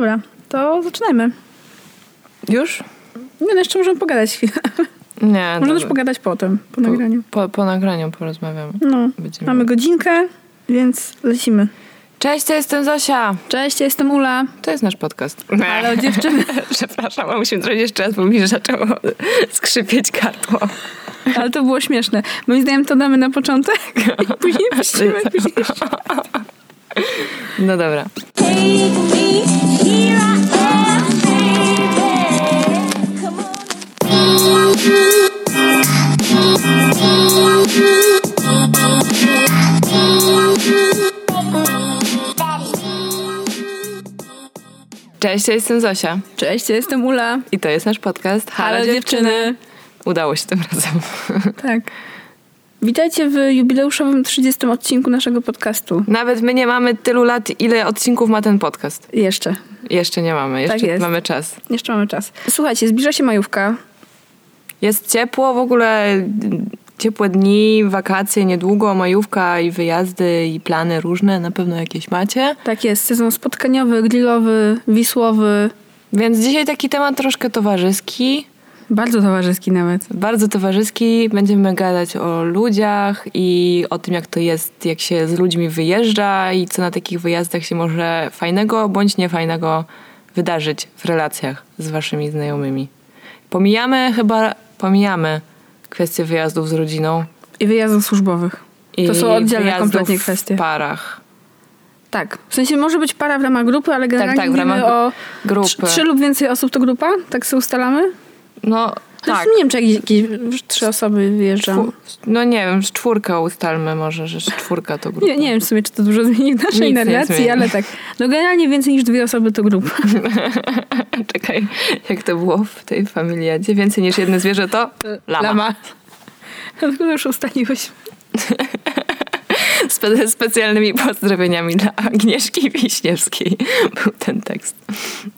dobra, to zaczynajmy. Już? Nie, no jeszcze możemy pogadać chwilę. Nie. Możemy też pogadać potem, po nagraniu. Po, po nagraniu porozmawiamy. No, Będziemy- mamy godzinkę, więc lecimy. Cześć, to jestem Zosia. Cześć, ja jestem Ula. To jest nasz podcast. Ale o dziewczyny. Przepraszam, a musimy zrobić jeszcze raz, bo mi zaczęło skrzypieć gardło. Ale to było śmieszne. Moim zdaniem to damy na początek i później puścimy później. No dobra. Cześć, ja jestem Zosia. Cześć, ja jestem Ula. I to jest nasz podcast. Halo, dziewczyny. Udało się tym razem. Tak. Witajcie w jubileuszowym 30 odcinku naszego podcastu. Nawet my nie mamy tylu lat, ile odcinków ma ten podcast. Jeszcze. Jeszcze nie mamy, jeszcze Tak mamy czas. Jeszcze mamy czas. Słuchajcie, zbliża się majówka. Jest ciepło, w ogóle ciepłe dni, wakacje niedługo, majówka i wyjazdy i plany różne, na pewno jakieś macie. Tak jest, sezon spotkaniowy, grillowy, wisłowy. Więc dzisiaj taki temat troszkę towarzyski, Bardzo towarzyski nawet. bardzo towarzyski. Będziemy gadać o ludziach i o tym, jak to jest, jak się z ludźmi wyjeżdża i co na takich wyjazdach się może fajnego bądź niefajnego wydarzyć w relacjach z waszymi znajomymi. Pomijamy chyba, pomijamy kwestię wyjazdów z rodziną. I wyjazdów służbowych. I To są oddzielne kompletnie kwestie. w parach. Tak. W sensie może być para w ramach grupy, ale generalnie tak, w mówimy ramach o grupy. Trzy, trzy lub więcej osób to grupa? Tak sobie ustalamy? No Tak. tak. Nie wiem, czy jakieś, jakieś trzy osoby wyjeżdżają. No nie wiem, z czwórkę ustalmy może, że czwórka to grupa. Nie, nie wiem w sumie, czy to dużo zmieni w naszej Nic narracji, ale tak. No generalnie więcej niż dwie osoby to grupa. Czekaj, jak to było w tej familiadzie? Więcej niż jedno zwierzę to lama. Lama. Dlatego już ustaliłeś. Spe- specjalnymi pozdrowieniami dla Agnieszki Wiśniewskiej był ten tekst.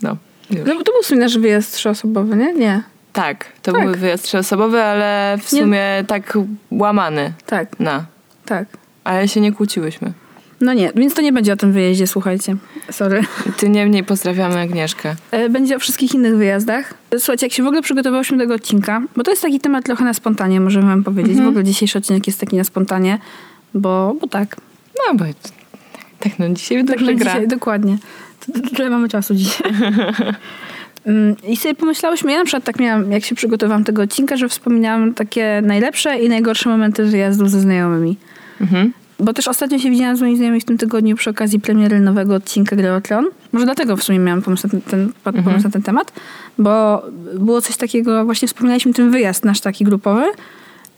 No, już. No, to był sumie nasz wyjazd trzyosobowy, nie? Nie. Tak, to Tak. był wyjazd trzyosobowy, ale w Nie- sumie tak łamany Tak, na. tak. Ale się nie kłóciłyśmy. No nie, więc to nie będzie o tym wyjeździe, słuchajcie. Sorry. Ty niemniej pozdrawiamy Agnieszkę. E, Będzie o wszystkich innych wyjazdach. Słuchajcie, jak się w ogóle przygotowałyśmy do tego odcinka, bo to jest taki temat trochę na spontanie, możemy wam powiedzieć. W ogóle dzisiejszy odcinek jest taki na spontanie, bo, bo tak. No bo tak no dzisiaj Tak dobrze na gra. dzisiaj, dokładnie. Tyle mamy czasu dzisiaj. Mm, I sobie pomyślałyśmy, ja na przykład tak miałam, jak się przygotowałam tego odcinka, że wspominałam takie najlepsze i najgorsze momenty wyjazdów ze znajomymi. Mhm. Bo też ostatnio się widziałam z moimi znajomymi w tym tygodniu przy okazji premiery nowego odcinka Gry o Tron. Może dlatego w sumie miałam pomysł na ten, ten, pomysł na ten temat, bo było coś takiego, właśnie wspominaliśmy ten wyjazd nasz taki grupowy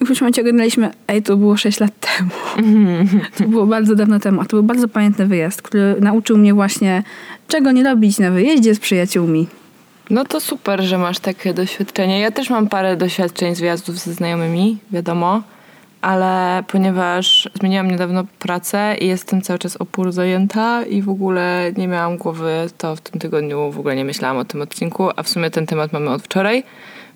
i w którymś momencie oglądaliśmy, ej, to było 6 lat temu. To było bardzo dawno temu, a to był bardzo pamiętny wyjazd, który nauczył mnie właśnie, czego nie robić na wyjeździe z przyjaciółmi. No to super, że masz takie doświadczenie. Ja też mam parę doświadczeń z wyjazdów ze znajomymi, wiadomo, ale ponieważ zmieniłam niedawno pracę i jestem cały czas opór zajęta i w ogóle nie miałam głowy, to w tym tygodniu w ogóle nie myślałam o tym odcinku, a w sumie ten temat mamy od wczoraj,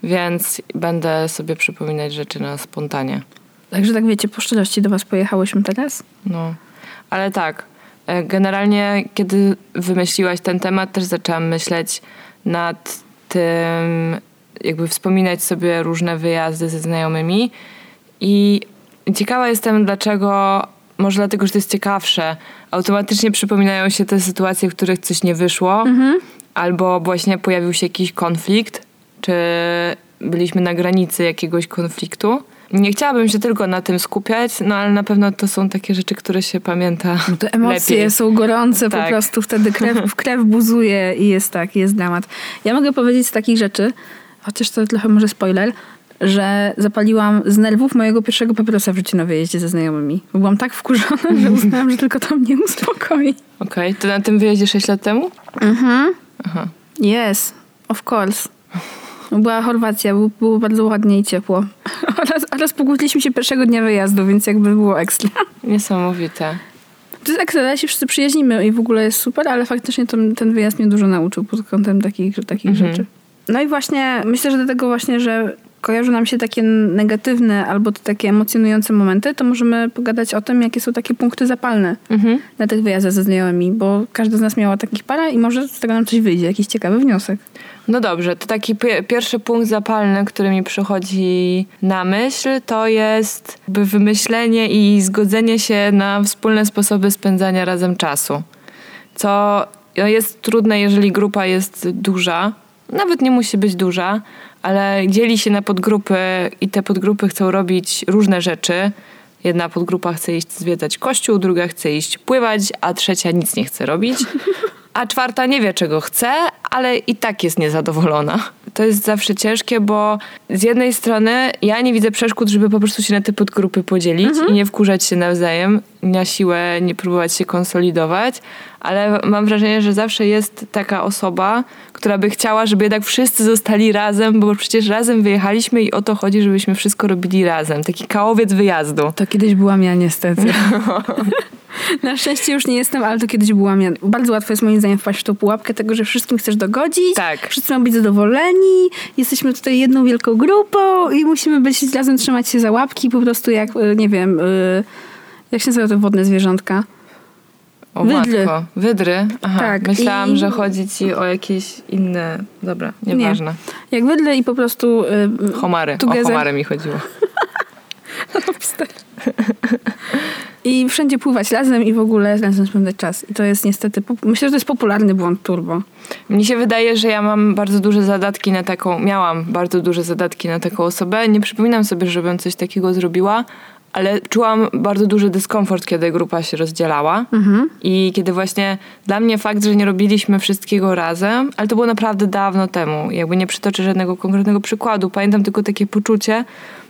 więc będę sobie przypominać rzeczy na spontanie. Także tak wiecie, po szczerości do was pojechałyśmy teraz. No, ale tak. e, Generalnie, kiedy wymyśliłaś ten temat, też zaczęłam myśleć nad tym, jakby wspominać sobie różne wyjazdy ze znajomymi. I ciekawa jestem, dlaczego, może dlatego, że to jest ciekawsze, automatycznie przypominają się te sytuacje, w których coś nie wyszło, albo właśnie pojawił się jakiś konflikt, czy byliśmy na granicy jakiegoś konfliktu. Nie chciałabym się tylko na tym skupiać, no ale na pewno to są takie rzeczy, które się pamięta No te emocje lepiej. są gorące, po Tak. prostu wtedy krew, krew buzuje i jest tak, jest dramat. Ja mogę powiedzieć z takich rzeczy, chociaż to trochę może spoiler, że zapaliłam z nerwów mojego pierwszego papierosa w życiu na wyjeździe ze znajomymi. Byłam tak wkurzona, że uznałam, że tylko to mnie uspokoi. Okej, to na tym wyjeździe 6 lat temu? Mhm. Aha. Yes, of course. Była Chorwacja, było, było bardzo ładnie i ciepło. Oraz, oraz pogódliśmy się pierwszego dnia wyjazdu, więc jakby było ekstra. Niesamowite. To jest ekstra, się wszyscy przyjaźnimy i w ogóle jest super, ale faktycznie ten, ten wyjazd mnie dużo nauczył pod kątem takich, takich Mhm. rzeczy. No i właśnie myślę, że do tego właśnie, że kojarzą nam się takie negatywne albo takie emocjonujące momenty, to możemy pogadać o tym, jakie są takie punkty zapalne Mhm. na tych wyjazdach ze znajomymi, bo każda z nas miała takich parę i może z tego nam coś wyjdzie, jakiś ciekawy wniosek. No dobrze, to taki pie- pierwszy punkt zapalny, który mi przychodzi na myśl, to jest wymyślenie i zgodzenie się na wspólne sposoby spędzania razem czasu. Co no, jest trudne, jeżeli grupa jest duża. Nawet nie musi być duża, ale dzieli się na podgrupy i te podgrupy chcą robić różne rzeczy. Jedna podgrupa chce iść zwiedzać kościół, druga chce iść pływać, a trzecia nic nie chce robić. A czwarta nie wie, czego chce, ale i tak jest niezadowolona. To jest zawsze ciężkie, bo z jednej strony ja nie widzę przeszkód, żeby po prostu się na te podgrupy podzielić i nie wkurzać się nawzajem, na siłę nie próbować się konsolidować, ale mam wrażenie, że zawsze jest taka osoba, która by chciała, żeby jednak wszyscy zostali razem, bo przecież razem wyjechaliśmy i o to chodzi, żebyśmy wszystko robili razem. Taki kałowiec wyjazdu. To kiedyś byłam ja niestety. Na szczęście już nie jestem, ale to kiedyś byłam ja. Bardzo łatwo jest moim zdaniem wpaść w tą pułapkę tego, że wszystkim chcesz dogodzić. Tak. Wszyscy mają być zadowoleni. Jesteśmy tutaj jedną wielką grupą i musimy być razem trzymać się za łapki po prostu jak, y, nie wiem, y, jak się nazywa to wodne zwierzątka? O Wydry. matko. Wydry? Aha, Tak, myślałam, i- że chodzi ci o jakieś inne... Dobra, nieważne. Jak wydle i po prostu... y, Homary. Together. O homary mi chodziło. I wszędzie pływać razem i w ogóle razem spędzać czas. I to jest niestety... Myślę, że to jest popularny błąd turbo. Mnie się wydaje, że ja mam bardzo duże zadatki na taką... Miałam bardzo duże zadatki na taką osobę. Nie przypominam sobie, żebym coś takiego zrobiła, ale czułam bardzo duży dyskomfort, kiedy grupa się rozdzielała. I kiedy właśnie dla mnie fakt, że nie robiliśmy wszystkiego razem, ale to było naprawdę dawno temu. Jakby nie przytoczę żadnego konkretnego przykładu. Pamiętam tylko takie poczucie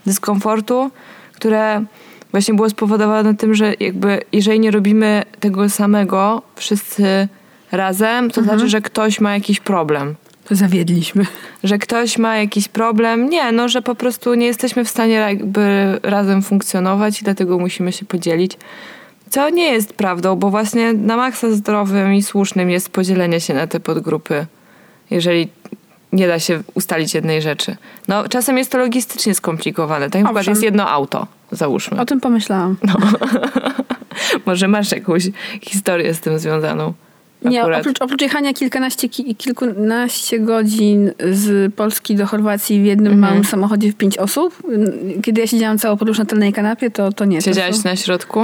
dyskomfortu, które właśnie było spowodowane tym, że jakby jeżeli nie robimy tego samego wszyscy razem, to znaczy, że ktoś ma jakiś problem. Zawiedliśmy. Że ktoś ma jakiś problem. Nie, no, że po prostu nie jesteśmy w stanie jakby razem funkcjonować i dlatego musimy się podzielić. Co nie jest prawdą, bo właśnie na maksa zdrowym i słusznym jest podzielenie się na te podgrupy, jeżeli nie da się ustalić jednej rzeczy. No, czasem jest to logistycznie skomplikowane. Tak Owszem. jest jedno auto, załóżmy. O tym pomyślałam. Może masz jakąś historię z tym związaną? Nie, Akurat. oprócz, oprócz jechania kilkanaście, ki, kilkunaście godzin z Polski do Chorwacji w jednym Mhm. małym samochodzie w pięć osób, kiedy ja siedziałam całą podróż na tylnej kanapie, to, to nie. to Siedziałaś są- na środku?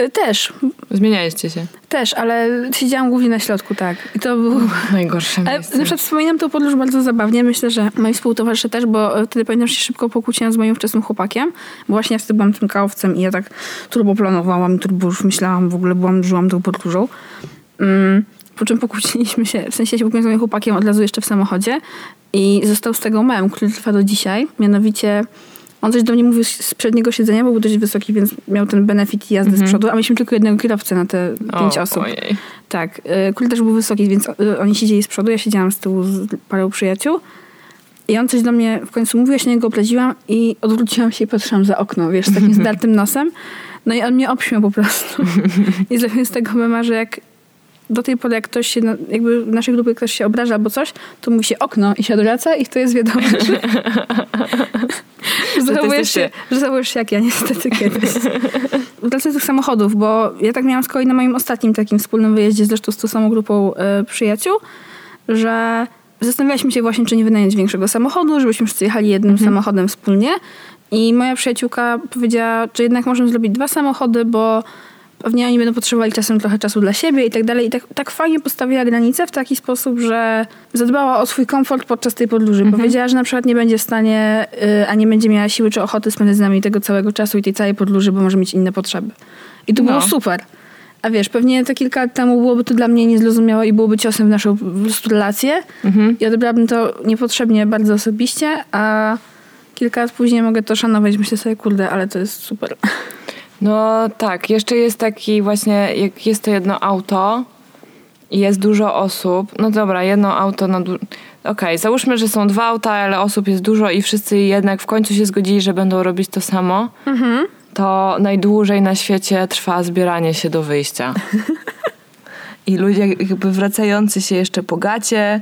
Y, Też, Zmienialiście się. też, ale siedziałam głównie na środku, tak. I to było... Najgorsze Ale miejsce. na przykład wspominam tą podróż bardzo zabawnie. Myślę, że moi współtowarzysze też, bo e, wtedy pamiętam, że się szybko pokłóciłam z moim wczesnym chłopakiem, bo właśnie ja wtedy byłam tym kałowcem i ja tak turbo planowałam i turbo już myślałam, w ogóle byłam, żyłam tą podróżą. Mm, po czym pokłóciliśmy się, w sensie się pokłóciłam z moim chłopakiem od razu jeszcze w samochodzie i został z tego mem, który trwa do dzisiaj. Mianowicie on coś do mnie mówił z przedniego siedzenia, bo był dość wysoki, więc miał ten benefit jazdy z przodu, a mieliśmy tylko jednego kierowcę na te pięć O, osób. Ojej. Tak, y, król też był wysoki, więc y, oni siedzieli z przodu, ja siedziałam z tyłu z parą przyjaciół. I on coś do mnie w końcu mówił, ja się na niego obraziłam i odwróciłam się i patrzyłam za okno, wiesz, z takim zdartym nosem. No i on mnie obśmiał po prostu. I zrobiłem z tego mema, że jak do tej pory, jak ktoś się, jakby w naszej grupie ktoś się obraża albo coś, to mówi się okno i się odwraca i to jest wiadomo, że, zachowujesz się, że zachowujesz się jak ja niestety kiedyś. Wracając do tych samochodów, bo ja tak miałam z kolei na moim ostatnim takim wspólnym wyjeździe, zresztą z tą samą grupą e, przyjaciół, że zastanawialiśmy się właśnie, czy nie wynająć większego samochodu, żebyśmy wszyscy jechali jednym samochodem wspólnie. I moja przyjaciółka powiedziała, że jednak możemy zrobić dwa samochody, bo pewnie oni będą potrzebowali czasem trochę czasu dla siebie i tak dalej. I tak, tak fajnie postawiła granicę w taki sposób, że zadbała o swój komfort podczas tej podróży. Powiedziała, że na przykład nie będzie w stanie, y, a nie będzie miała siły czy ochoty spędzać z nami tego całego czasu i tej całej podróży, bo może mieć inne potrzeby. I to No. było super. A wiesz, pewnie te kilka lat temu byłoby to dla mnie niezrozumiałe i byłoby ciosem w naszą relację. I odebrałabym to niepotrzebnie bardzo osobiście, a kilka lat później mogę to szanować. Myślę sobie, kurde, ale to jest super. No tak, jeszcze jest taki właśnie, jak jest to jedno auto i jest dużo osób, no dobra, jedno auto na du- Okej, załóżmy, że są dwa auta, ale osób jest dużo i wszyscy jednak w końcu się zgodzili, że będą robić to samo, to najdłużej na świecie trwa zbieranie się do wyjścia. I ludzie jakby wracający się jeszcze po gacie,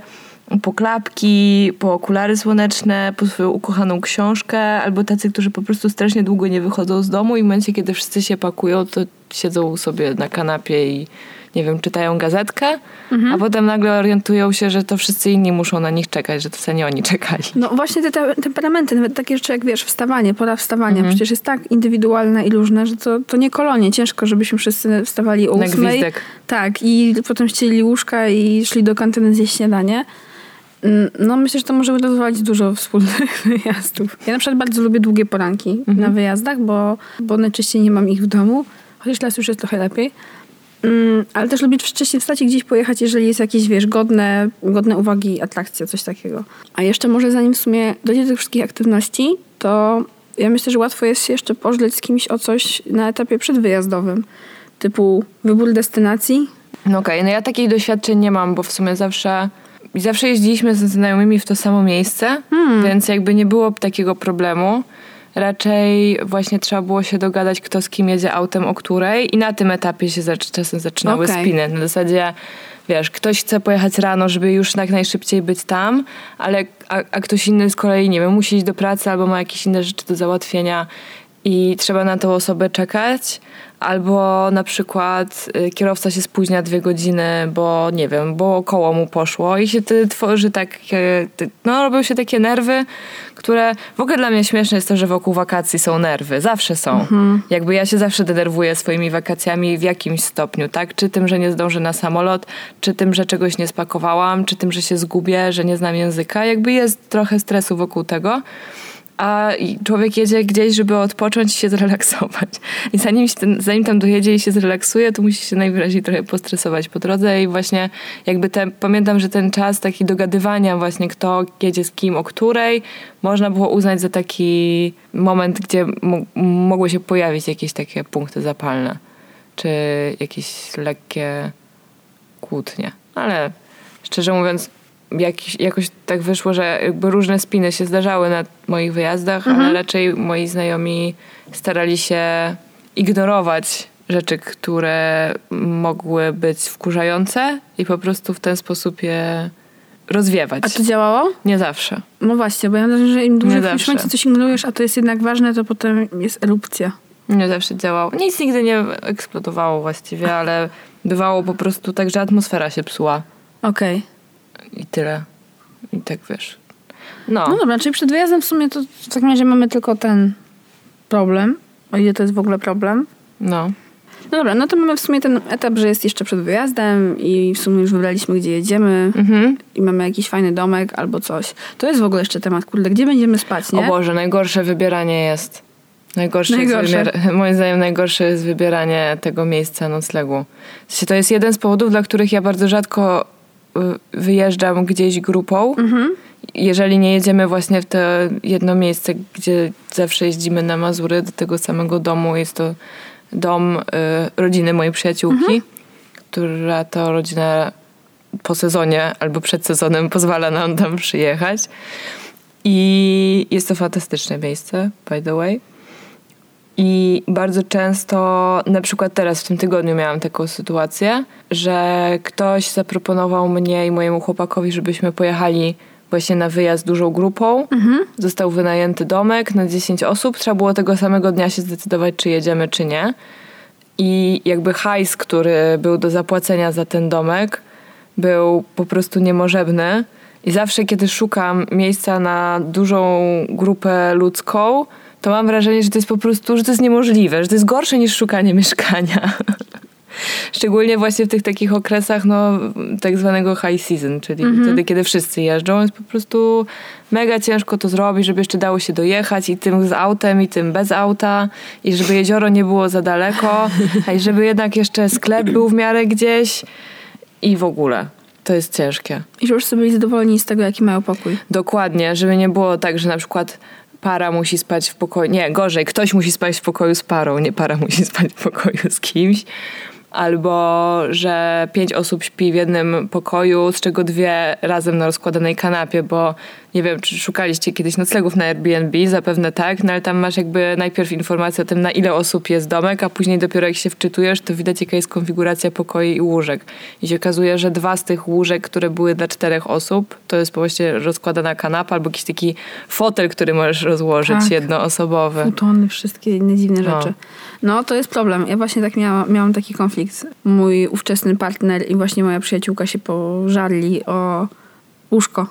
po klapki, po okulary słoneczne, po swoją ukochaną książkę, albo tacy, którzy po prostu strasznie długo nie wychodzą z domu i w momencie, kiedy wszyscy się pakują, to siedzą sobie na kanapie i nie wiem, czytają gazetkę, a potem nagle orientują się, że to wszyscy inni muszą na nich czekać, że to wcale nie oni czekali. No właśnie te, te temperamenty, nawet takie rzeczy jak wiesz, wstawanie, pora wstawania, przecież jest tak indywidualne i różne, że to, to nie kolonie. Ciężko, żebyśmy wszyscy wstawali o ósmej. Tak, i potem ścieli łóżka i szli do kantyny zjeść śniadanie. No myślę, że to może rozwalić dużo wspólnych wyjazdów. Ja na przykład bardzo lubię długie poranki na wyjazdach, bo, bo najczęściej nie mam ich w domu, chociaż teraz już jest trochę lepiej. Mm, ale też lubię wcześniej wstać i gdzieś pojechać, jeżeli jest jakieś, wiesz, godne, godne uwagi atrakcja, coś takiego. A jeszcze może zanim w sumie dojdzie do tych wszystkich aktywności, to ja myślę, że łatwo jest się jeszcze pożleć z kimś o coś na etapie przedwyjazdowym. Typu wybór destynacji. No okej, no ja takich doświadczeń nie mam, bo w sumie zawsze zawsze jeździliśmy ze znajomymi w to samo miejsce, więc jakby nie było takiego problemu. Raczej właśnie trzeba było się dogadać, kto z kim jedzie autem, o której i na tym etapie się czasem zaczynały Okej. spiny. Na zasadzie, wiesz, ktoś chce pojechać rano, żeby już jak najszybciej być tam, ale a, a ktoś inny z kolei, nie wiem, musi iść do pracy albo ma jakieś inne rzeczy do załatwienia i trzeba na tą osobę czekać, albo na przykład y, kierowca się spóźnia dwie godziny, bo nie wiem, bo koło mu poszło i się ty tworzy takie, no robią się takie nerwy, które w ogóle dla mnie śmieszne jest to, że wokół wakacji są nerwy, zawsze są. Jakby ja się zawsze denerwuję swoimi wakacjami w jakimś stopniu, tak? Czy tym, że nie zdążę na samolot, czy tym, że czegoś nie spakowałam, czy tym, że się zgubię, że nie znam języka. Jakby jest trochę stresu wokół tego a człowiek jedzie gdzieś, żeby odpocząć i się zrelaksować. I zanim, ten, zanim tam dojedzie i się zrelaksuje, to musi się najwyraźniej trochę postresować po drodze i właśnie jakby pamiętam, że ten czas taki dogadywania właśnie kto jedzie z kim, o której, można było uznać za taki moment, gdzie mo- mogły się pojawić jakieś takie punkty zapalne, czy jakieś lekkie kłótnie. Ale szczerze mówiąc, jakiś, jakoś tak wyszło, że jakby różne spiny się zdarzały na moich wyjazdach, ale raczej moi znajomi starali się ignorować rzeczy, które mogły być wkurzające i po prostu w ten sposób je rozwiewać. A to działało? Nie zawsze. No właśnie, bo ja myślę, że im dłużej w którymś momencie coś ignorujesz, a to jest jednak ważne, to potem jest erupcja. Nie zawsze działało. Nic nigdy nie eksplodowało właściwie, ale bywało po prostu tak, że atmosfera się psuła Okej. I tyle. I tak wiesz. No, No dobra, czyli przed wyjazdem w sumie to w takim razie mamy tylko ten problem, o ile to jest w ogóle problem. no. No dobra, no to mamy w sumie ten etap, że jest jeszcze przed wyjazdem i w sumie już wybraliśmy, gdzie jedziemy Mhm. i mamy jakiś fajny domek albo coś. To jest w ogóle jeszcze temat, kurde, gdzie będziemy spać, nie? O Boże, najgorsze wybieranie jest. Najgorsze, Najgorsze. Jest moim zdaniem najgorsze jest wybieranie tego miejsca noclegu. W sensie to jest jeden z powodów, dla których ja bardzo rzadko wyjeżdżam gdzieś grupą. Jeżeli nie jedziemy właśnie w to jedno miejsce, gdzie zawsze jeździmy na Mazury do tego samego domu. Jest to dom y, rodziny mojej przyjaciółki, która to rodzina po sezonie albo przed sezonem pozwala nam tam przyjechać. I jest to fantastyczne miejsce, by the way. I bardzo często, na przykład teraz w tym tygodniu miałam taką sytuację, że ktoś zaproponował mnie i mojemu chłopakowi, żebyśmy pojechali właśnie na wyjazd dużą grupą. Został wynajęty domek na 10 osób. Trzeba było tego samego dnia się zdecydować, czy jedziemy, czy nie. I jakby hajs, który był do zapłacenia za ten domek, był po prostu niemożebny. I zawsze, kiedy szukam miejsca na dużą grupę ludzką, to mam wrażenie, że to jest po prostu, że to jest niemożliwe, że to jest gorsze niż szukanie mieszkania. Szczególnie właśnie w tych takich okresach, no, tak zwanego high season, czyli wtedy, kiedy wszyscy jeżdżą, jest po prostu mega ciężko to zrobić, żeby jeszcze dało się dojechać i tym z autem, i tym bez auta, i żeby jezioro nie było za daleko, a i żeby jednak jeszcze sklep był w miarę gdzieś i w ogóle. To jest ciężkie. I że już sobie byli zadowoleni z tego, jaki mają pokój. Dokładnie, żeby nie było tak, że na przykład para musi spać w pokoju. Nie, gorzej, ktoś musi spać w pokoju z parą, nie para musi spać w pokoju z kimś. Albo że pięć osób śpi w jednym pokoju, z czego dwie razem na rozkładanej kanapie, bo nie wiem, czy szukaliście kiedyś noclegów na Airbnb, zapewne tak, no ale tam masz jakby najpierw informację o tym, na ile osób jest domek, a później dopiero jak się wczytujesz, to widać jaka jest konfiguracja pokoi i łóżek. I się okazuje, że dwa z tych łóżek, które były dla czterech osób, to jest właśnie rozkładana kanapa albo jakiś taki fotel, który możesz rozłożyć, Tak. jednoosobowy. Futony, wszystkie inne dziwne No. rzeczy. No, to jest problem. Ja właśnie tak miałam, miałam taki konflikt. Mój ówczesny partner i właśnie moja przyjaciółka się pożarli o łóżko.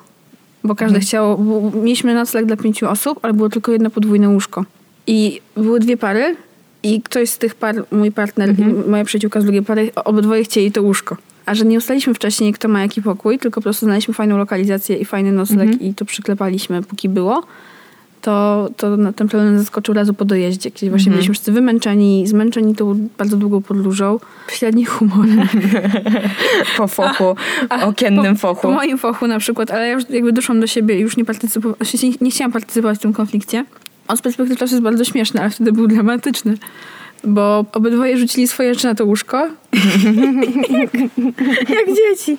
Bo każde chciało... bo Mieliśmy nocleg dla pięciu osób, ale było tylko jedno podwójne łóżko. I były dwie pary i ktoś z tych par, mój partner i moja przyjaciółka z drugiej pary, obydwoje chcieli to łóżko. A że nie ustaliliśmy wcześniej, kto ma jaki pokój, tylko po prostu znaleźliśmy fajną lokalizację i fajny nocleg i to przyklepaliśmy, póki było, to, to na ten problem zaskoczył razu po dojeździe, kiedy właśnie byliśmy wszyscy wymęczeni, zmęczeni tą bardzo długą podróżą. Średni humor. Po fochu, okiennym po, fochu. Po moim fochu na przykład, ale ja już jakby doszłam do siebie i już nie partycypowałam, nie, nie chciałam partycypować w tym konflikcie. On z perspektywy czasu jest bardzo śmieszny, ale wtedy był dramatyczny. Bo obydwoje rzucili swoje rzeczy na to łóżko. jak, jak dzieci.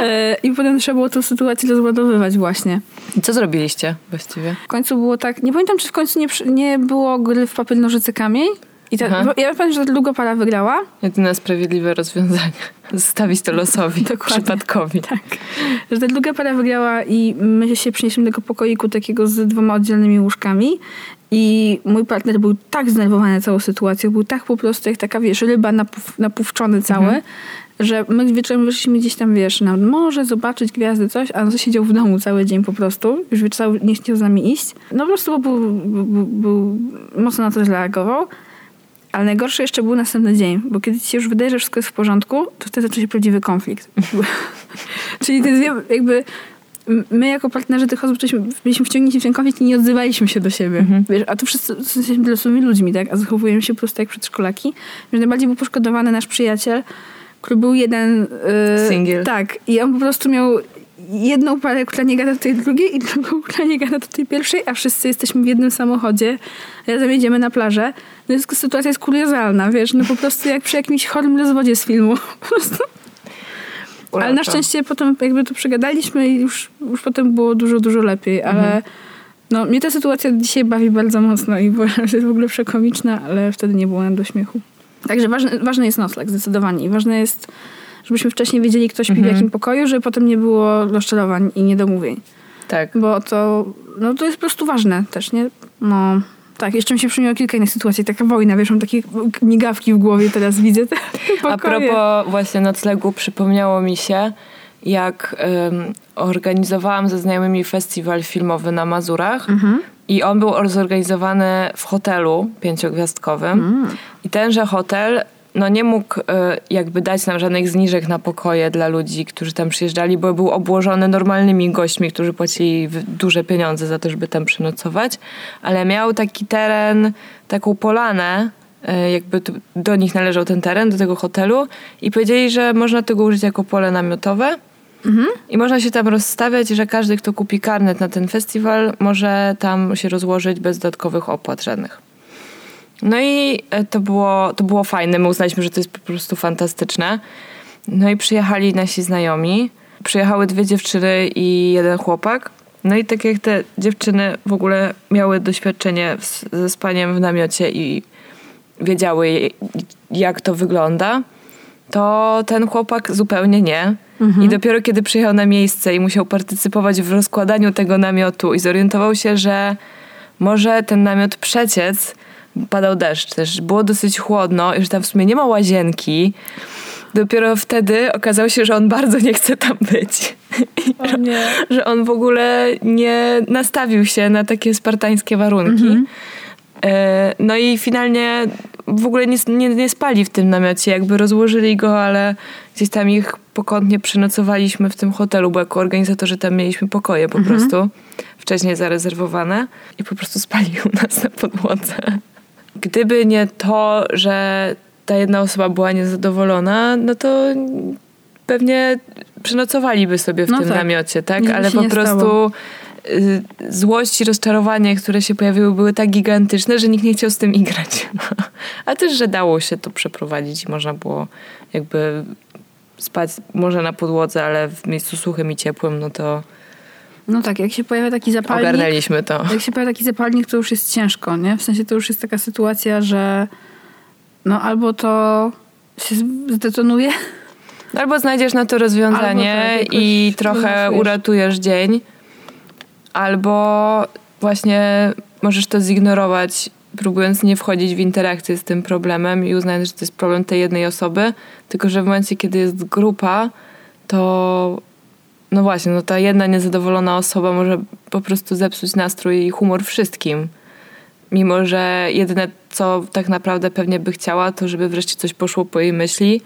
E, I potem trzeba było tę sytuację rozładowywać właśnie. I co zrobiliście właściwie? W końcu było tak, nie pamiętam, czy w końcu nie, nie było gry w papier, nożyce, kamień. I ta, ja pamiętam, że ta druga para wygrała. Jedyne sprawiedliwe rozwiązanie. Zostawić to losowi, Dokładnie. przypadkowi. Tak. Że ta druga para wygrała i my się przenieśliśmy do tego pokoiku takiego z dwoma oddzielnymi łóżkami. I mój partner był tak zdenerwowany całą sytuacją, był tak po prostu jak taka, wiesz, ryba napów, napówczony cały, że my wieczorem wyszliśmy gdzieś tam, wiesz, na morze, zobaczyć gwiazdy, coś, a on siedział w domu cały dzień po prostu. Już wieczorem nie chciał z nami iść. No po prostu był, był, był, był mocno na to zareagował. Ale najgorszy jeszcze był następny dzień, bo kiedy ci się już wydaje, że wszystko jest w porządku, to wtedy zaczyna się prawdziwy konflikt. Czyli te dwie, jakby my jako partnerzy tych osób byliśmy, byliśmy wciągnięci w konflikt i nie odzywaliśmy się do siebie. Wiesz, a tu wszyscy jesteśmy losowymi ludźmi, tak? A zachowujemy się po prostu jak przedszkolaki. Najbardziej był poszkodowany nasz przyjaciel, który był jeden... Yy, Single. Tak. I on po prostu miał jedną parę, która nie gada do tej drugiej i drugą, która nie gada do tej pierwszej, a wszyscy jesteśmy w jednym samochodzie. Razem jedziemy na plażę. No jest, sytuacja jest kuriozalna, wiesz, no po prostu jak przy jakimś chorym rozwodzie z filmu. Po prostu. Ale na szczęście potem jakby to przegadaliśmy i już, już potem było dużo, dużo lepiej, ale no, mnie ta sytuacja dzisiaj bawi bardzo mocno i że jest w ogóle przekomiczna, ale wtedy nie było nam do śmiechu. Także ważny, ważny jest nocleg, zdecydowanie. I ważne jest, żebyśmy wcześniej wiedzieli, kto śpi w jakim pokoju, żeby potem nie było rozczarowań i niedomówień. Tak. Bo to, no, to jest po prostu ważne też, nie? No, tak. Jeszcze mi się przypomniało kilka innych sytuacji. Taka wojna, wiesz, mam takie migawki w głowie teraz widzę. Te A propos właśnie noclegu, przypomniało mi się, jak em, organizowałam ze znajomymi festiwal filmowy na Mazurach i on był zorganizowany w hotelu pięciogwiazdkowym i tenże hotel no nie mógł e, jakby dać nam żadnych zniżek na pokoje dla ludzi, którzy tam przyjeżdżali, bo był obłożony normalnymi gośćmi, którzy płacili duże pieniądze za to, żeby tam przenocować, ale miał taki teren, taką polanę, e, jakby do nich należał ten teren, do tego hotelu i powiedzieli, że można tego użyć jako pole namiotowe i można się tam rozstawiać, że każdy, kto kupi karnet na ten festiwal, może tam się rozłożyć bez dodatkowych opłat żadnych. No i e, to było, to było fajne. My uznaliśmy, że to jest po prostu fantastyczne. No i przyjechali nasi znajomi. Przyjechały dwie dziewczyny i jeden chłopak. No i tak jak te dziewczyny w ogóle miały doświadczenie ze spaniem w namiocie i wiedziały, jak to wygląda, to ten chłopak zupełnie nie. I dopiero kiedy przyjechał na miejsce i musiał partycypować w rozkładaniu tego namiotu i zorientował się, że może ten namiot przeciec, padał deszcz też, było dosyć chłodno i że tam w sumie nie ma łazienki. Dopiero wtedy okazało się, że on bardzo nie chce tam być. Nie. że on w ogóle nie nastawił się na takie spartańskie warunki. E, No i finalnie w ogóle nie, nie, nie spali w tym namiocie, jakby rozłożyli go, ale gdzieś tam ich pokątnie przenocowaliśmy w tym hotelu, bo jako organizatorzy tam mieliśmy pokoje po prostu wcześniej zarezerwowane i po prostu spali u nas na podłodze. Gdyby nie to, że ta jedna osoba była niezadowolona, no to pewnie przenocowaliby sobie w No tym tak. namiocie, tak? By Ale po nie prostu stało. y, złość i rozczarowanie, które się pojawiły, były tak gigantyczne, że nikt nie chciał z tym igrać. A też, że dało się to przeprowadzić i można było jakby spać może na podłodze, ale w miejscu suchym i ciepłym, no to No tak, jak się pojawia taki zapalnik, Ogarnęliśmy to. jak się pojawia taki zapalnik, to już jest ciężko, nie? W sensie to już jest taka sytuacja, że no albo to się zdetonuje, Albo znajdziesz na to rozwiązanie tak, i trochę uratujesz dzień, albo właśnie możesz to zignorować, próbując nie wchodzić w interakcję z tym problemem i uznać, że to jest problem tej jednej osoby, tylko że w momencie, kiedy jest grupa, to no właśnie, no ta jedna niezadowolona osoba może po prostu zepsuć nastrój i humor wszystkim. Mimo, że jedyne, co tak naprawdę pewnie by chciała, to żeby wreszcie coś poszło po jej myśli,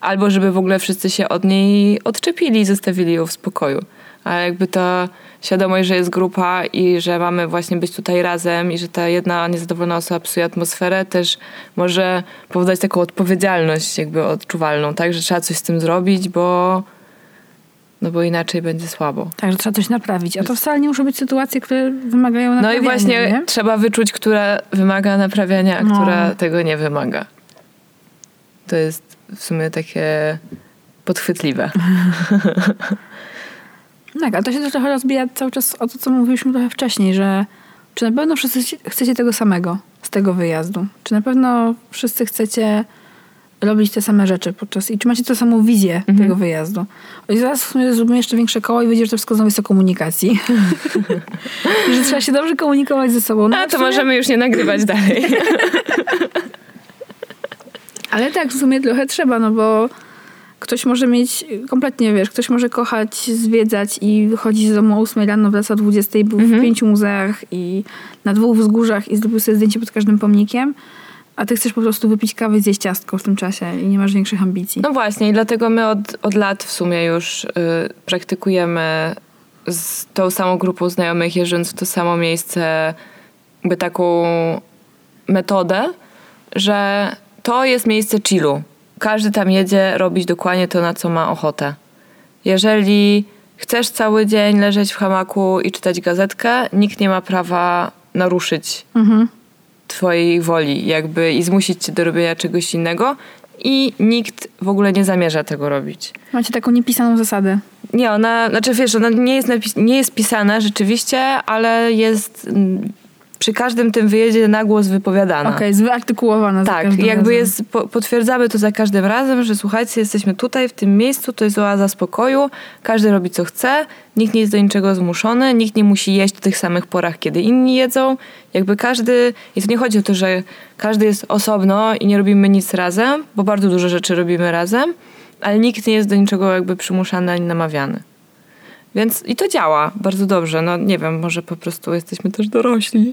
albo żeby w ogóle wszyscy się od niej odczepili i zostawili ją w spokoju. Ale jakby ta świadomość, że jest grupa i że mamy właśnie być tutaj razem i że ta jedna niezadowolona osoba psuje atmosferę, też może powodować taką odpowiedzialność jakby odczuwalną, tak? Że trzeba coś z tym zrobić, bo no bo inaczej będzie słabo. tak, że trzeba coś naprawić. A to wcale nie muszą być sytuacje, które wymagają No naprawiania, i właśnie nie? trzeba wyczuć, która wymaga naprawiania, a No. która tego nie wymaga. To jest w sumie takie podchwytliwe. Tak, ale to się też trochę rozbija cały czas o to, co mówiliśmy trochę wcześniej, że czy na pewno wszyscy chcecie tego samego z tego wyjazdu? Czy na pewno wszyscy chcecie robić te same rzeczy podczas i czy macie tę samą wizję Mhm. tego wyjazdu? I zaraz w sumie zrobimy jeszcze większe koło i wyjdzie, że to wszystko znowu jest o komunikacji. że trzeba się dobrze komunikować ze sobą. No, A to sumie- możemy już nie nagrywać dalej. Ale tak, w sumie trochę trzeba, no bo ktoś może mieć, kompletnie wiesz, ktoś może kochać, zwiedzać i wychodzi z domu o 8 rano, wraca o 20, był Mhm. w pięciu muzeach i na dwóch wzgórzach i zrobił sobie zdjęcie pod każdym pomnikiem, a ty chcesz po prostu wypić kawę i zjeść ciastko w tym czasie i nie masz większych ambicji. No właśnie, i dlatego my od, od lat w sumie już y, praktykujemy z tą samą grupą znajomych, jeżdżąc w to samo miejsce, jakby taką metodę, że to jest miejsce chillu. Każdy tam jedzie robić dokładnie to, na co ma ochotę. Jeżeli chcesz cały dzień leżeć w hamaku i czytać gazetkę, nikt nie ma prawa naruszyć Mhm. Twojej woli jakby i zmusić cię do robienia czegoś innego i nikt w ogóle nie zamierza tego robić. Macie taką niepisaną zasadę. Nie, ona, znaczy wiesz, ona nie jest, napis- nie jest pisana rzeczywiście, ale jest mm, przy każdym tym wyjeździe na głos wypowiadana. Okej, jest wyartykułowana za Tak, jakby razem. jest, po, potwierdzamy to za każdym razem, że słuchajcie, jesteśmy tutaj, w tym miejscu, to jest oaza spokoju, każdy robi co chce, nikt nie jest do niczego zmuszony, nikt nie musi jeść w tych samych porach, kiedy inni jedzą. Jakby każdy, i to nie chodzi o to, że każdy jest osobno i nie robimy nic razem, bo bardzo dużo rzeczy robimy razem, ale nikt nie jest do niczego jakby przymuszany ani namawiany. Więc i to działa bardzo dobrze. No nie wiem, może po prostu jesteśmy też dorośli.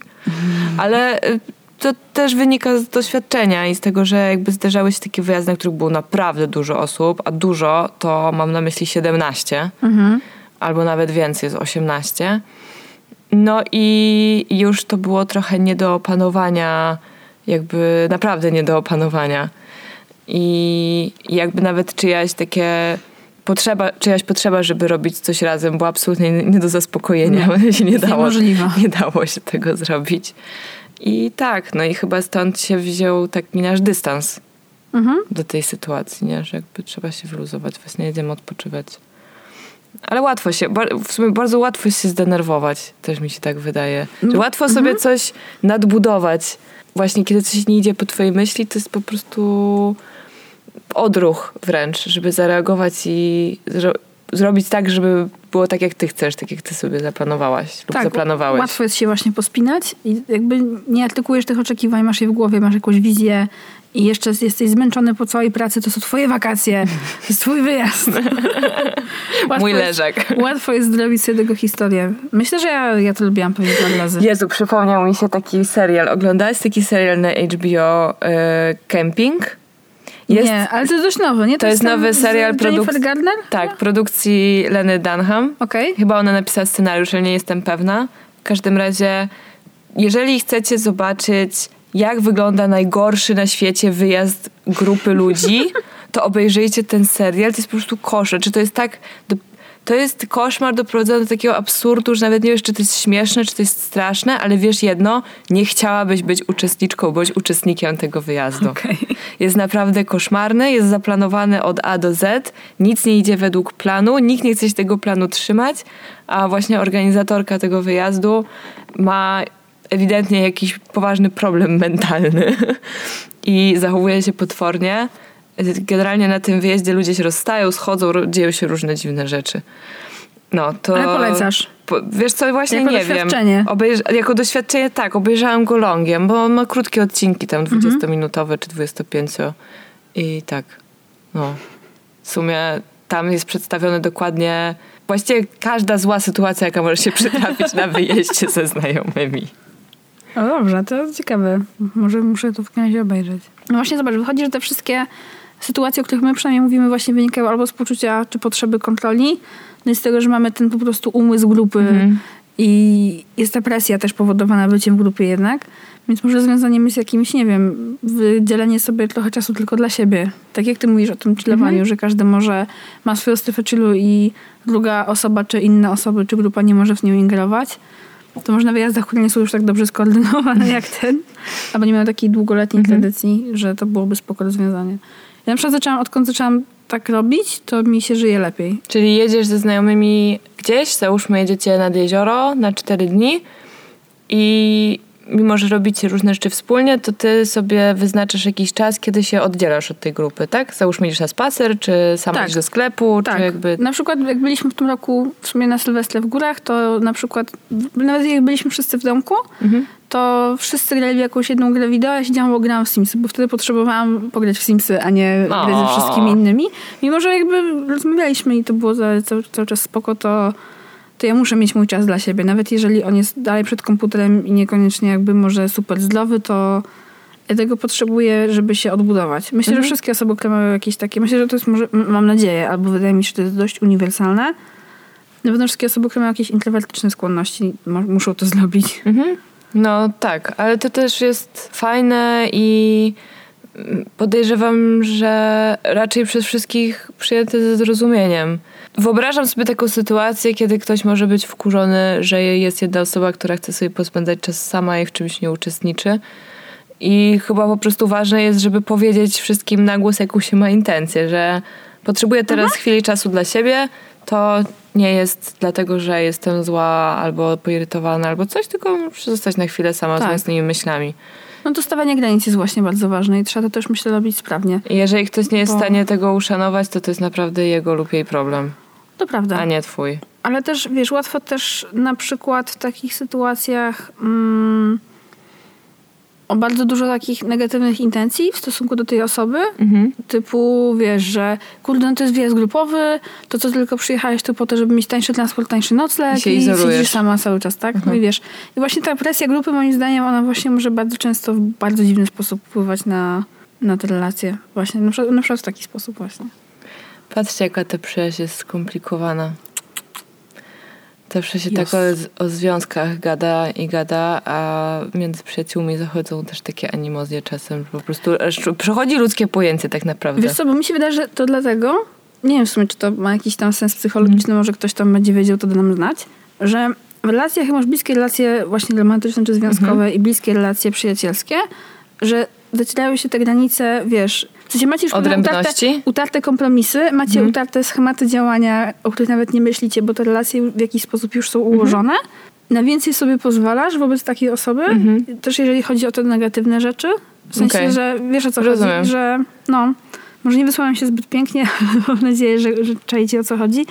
Ale y, to też wynika z doświadczenia i z tego, że jakby zdarzały się takie wyjazdy, na których było naprawdę dużo osób, a dużo to mam na myśli 17 Mhm. albo nawet więcej, z 18. No i już to było trochę nie do opanowania, jakby naprawdę nie do opanowania. I jakby nawet czyjaś takie potrzeba, czyjaś potrzeba, żeby robić coś razem była absolutnie nie do zaspokojenia. Nie, się nie dało, niemożliwa. nie dało się tego zrobić. I tak, no i chyba stąd się wziął taki nasz dystans Mhm. do tej sytuacji, nie? że jakby trzeba się wyluzować, właśnie jedziemy odpoczywać. Ale łatwo się, w sumie bardzo łatwo się zdenerwować, też mi się tak wydaje. Że łatwo sobie coś nadbudować. Właśnie kiedy coś nie idzie po twojej myśli, to jest po prostu odruch wręcz, żeby zareagować i zro- zrobić tak, żeby było tak, jak ty chcesz, tak jak ty sobie zaplanowałaś lub Tak, zaplanowałeś. łatwo jest się właśnie pospinać i jakby nie artykułujesz tych oczekiwań, masz je w głowie, masz jakąś wizję i jeszcze jesteś zmęczony po całej pracy, to są twoje wakacje, to jest twój wyjazd. Mój jest- leżak. Łatwo jest zrobić sobie tego historię. Myślę, że ja, ja to lubiłam pewnie dwa razy. Jezu, przypomniał mi się taki serial. Oglądałaś taki serial na HBO e, Camping? Jest, Nie, ale to jest dość nowy, nie? To jest tam nowy serial Jennifer produk- Gardner? Tak, produkcji Leny Dunham. Okej. Chyba ona napisała scenariusz, ale nie jestem pewna. W każdym razie, jeżeli chcecie zobaczyć, jak wygląda najgorszy na świecie wyjazd grupy ludzi, to obejrzyjcie ten serial. To jest po prostu kosze. Czy to jest tak... To jest koszmar doprowadzony do takiego absurdu, że nawet nie wiesz, czy to jest śmieszne, czy to jest straszne, ale wiesz jedno, nie chciałabyś być uczestniczką bądź uczestnikiem tego wyjazdu. Okej. Jest naprawdę koszmarny, jest zaplanowany od A do Z, nic nie idzie według planu, nikt nie chce się tego planu trzymać, a właśnie organizatorka tego wyjazdu ma ewidentnie jakiś poważny problem mentalny i zachowuje się potwornie. Generalnie na tym wyjeździe ludzie się rozstają, schodzą, dzieją się różne dziwne rzeczy. No, to... Ale polecasz? Po, wiesz co, właśnie Jako nie doświadczenie. wiem. Obejrz- jako doświadczenie tak, obejrzałam go longiem, bo on ma krótkie odcinki, tam Mhm. 20-minutowe czy 25. I tak, no. W sumie tam jest przedstawione dokładnie właściwie każda zła sytuacja, jaka może się przytrafić na wyjeździe ze znajomymi. No dobrze, to ciekawe. Może muszę to w razie obejrzeć. No właśnie zobacz, wychodzi, że te wszystkie sytuacje, o których my przynajmniej mówimy, właśnie wynikają albo z poczucia czy potrzeby kontroli, no i z tego, że mamy ten po prostu umysł grupy Mhm. i jest ta presja też powodowana byciem w grupie jednak. Więc może rozwiązaniem jest jakimś, nie wiem, wydzielenie sobie trochę czasu tylko dla siebie. Tak jak ty mówisz o tym chillowaniu, że każdy może ma swoją strefę chillu i druga osoba, czy inne osoby, czy grupa nie może w nią ingerować. To może na wyjazdach, które nie są już tak dobrze skoordynowane jak ten, albo nie mają takiej długoletniej tradycji, że to byłoby spoko rozwiązanie. Ja na przykład zaczęłam, odkąd zaczęłam tak robić, to mi się żyje lepiej. Czyli jedziesz ze znajomymi gdzieś, załóżmy jedziecie nad jezioro na 4 dni i mimo, że robicie różne rzeczy wspólnie, to ty sobie wyznaczasz jakiś czas, kiedy się oddzielasz od tej grupy, tak? Załóżmy idziesz na spacer, czy sama Tak. do sklepu, Tak. czy jakby... Na przykład jak byliśmy w tym roku w sumie na Sylwestrę w górach, to na przykład nawet jak byliśmy wszyscy w domku, Mhm. To wszyscy grali w jakąś jedną grę wideo, ja siedziałam, bo grałam w Simsy, bo wtedy potrzebowałam pograć w Simsy, a nie grać ze O. wszystkimi innymi. Mimo, że jakby rozmawialiśmy i to było cały, cały czas spoko, to, to ja muszę mieć mój czas dla siebie. Nawet jeżeli on jest dalej przed komputerem i niekoniecznie jakby może super zdrowy, to ja tego potrzebuję, żeby się odbudować. Myślę, że wszystkie osoby, które mają jakieś takie, myślę, że to jest może, mam nadzieję, albo wydaje mi się, że to jest dość uniwersalne. Na pewno wszystkie osoby, które mają jakieś introwertyczne skłonności, muszą to zrobić. Mhm. No tak, ale to też jest fajne i podejrzewam, że raczej przez wszystkich przyjęte ze zrozumieniem. Wyobrażam sobie taką sytuację, kiedy ktoś może być wkurzony, że jest jedna osoba, która chce sobie pospędzać czas sama i w czymś nie uczestniczy. I chyba po prostu ważne jest, żeby powiedzieć wszystkim na głos, jaką się ma intencję, że potrzebuję teraz chwili czasu dla siebie, to nie jest dlatego, że jestem zła albo poirytowana albo coś, tylko muszę zostać na chwilę sama z Tak. własnymi myślami. No to stawianie granic jest właśnie bardzo ważne i trzeba to też, myślę, robić sprawnie. Jeżeli ktoś nie jest w Bo- stanie tego uszanować, to to jest naprawdę jego lub jej problem, To prawda. a nie twój. Ale też, wiesz, łatwo też na przykład w takich sytuacjach mm, o bardzo dużo takich negatywnych intencji w stosunku do tej osoby. Mhm. Typu, wiesz, że kurde, no to jest wyjazd grupowy, to co tylko przyjechałeś tu po to, żeby mieć tańszy transport, tańszy nocleg I się i siedzisz sama cały czas, tak? No i wiesz. I właśnie ta presja grupy, moim zdaniem, ona właśnie może bardzo często w bardzo dziwny sposób wpływać na, na te relacje. Właśnie, na przykład, na przykład w taki sposób właśnie. Patrzcie, jaka ta przyjaźń jest skomplikowana. Zawsze się Jest. tak o, o związkach gada i gada, a między przyjaciółmi zachodzą też takie animozje czasem. że Po prostu przechodzi ludzkie pojęcie tak naprawdę. Wiesz co, bo mi się wydaje, że to dlatego, nie wiem w sumie, czy to ma jakiś tam sens psychologiczny, może ktoś tam będzie wiedział, to da nam znać, że w relacjach, masz bliskie relacje właśnie romantyczne czy związkowe i bliskie relacje przyjacielskie, że zacierają się te granice, wiesz, w sensie macie już utarte, utarte kompromisy, macie utarte schematy działania, o których nawet nie myślicie, bo te relacje w jakiś sposób już są ułożone. Na więcej sobie pozwalasz wobec takiej osoby, też jeżeli chodzi o te negatywne rzeczy. W sensie, Okej. że wiesz o co Rozumiem. chodzi, że no, może nie wysłałam się zbyt pięknie, ale mam nadzieję, że, że czajcie o co chodzi.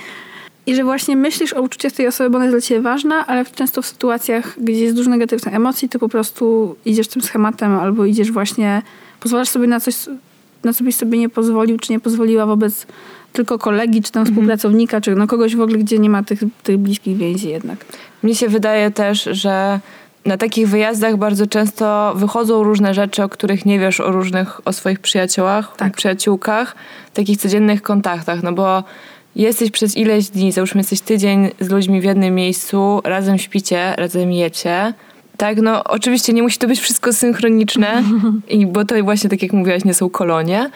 I że właśnie myślisz o uczuciach tej osoby, bo ona jest dla ciebie ważna, ale często w sytuacjach, gdzie jest dużo negatywnych emocji, to po prostu idziesz tym schematem albo idziesz właśnie, pozwalasz sobie na coś, na co byś sobie nie pozwolił, czy nie pozwoliła wobec tylko kolegi, czy tam współpracownika, czy no kogoś w ogóle, gdzie nie ma tych, tych bliskich więzi jednak. Mnie się wydaje też, że na takich wyjazdach bardzo często wychodzą różne rzeczy, o których nie wiesz o różnych, o swoich przyjaciołach, Tak. przyjaciółkach, takich codziennych kontaktach, no bo jesteś przez ileś dni, załóżmy jesteś tydzień z ludźmi w jednym miejscu, razem śpicie, razem jecie. Tak, no oczywiście nie musi to być wszystko synchroniczne, i bo to właśnie tak jak mówiłaś, nie są kolonie,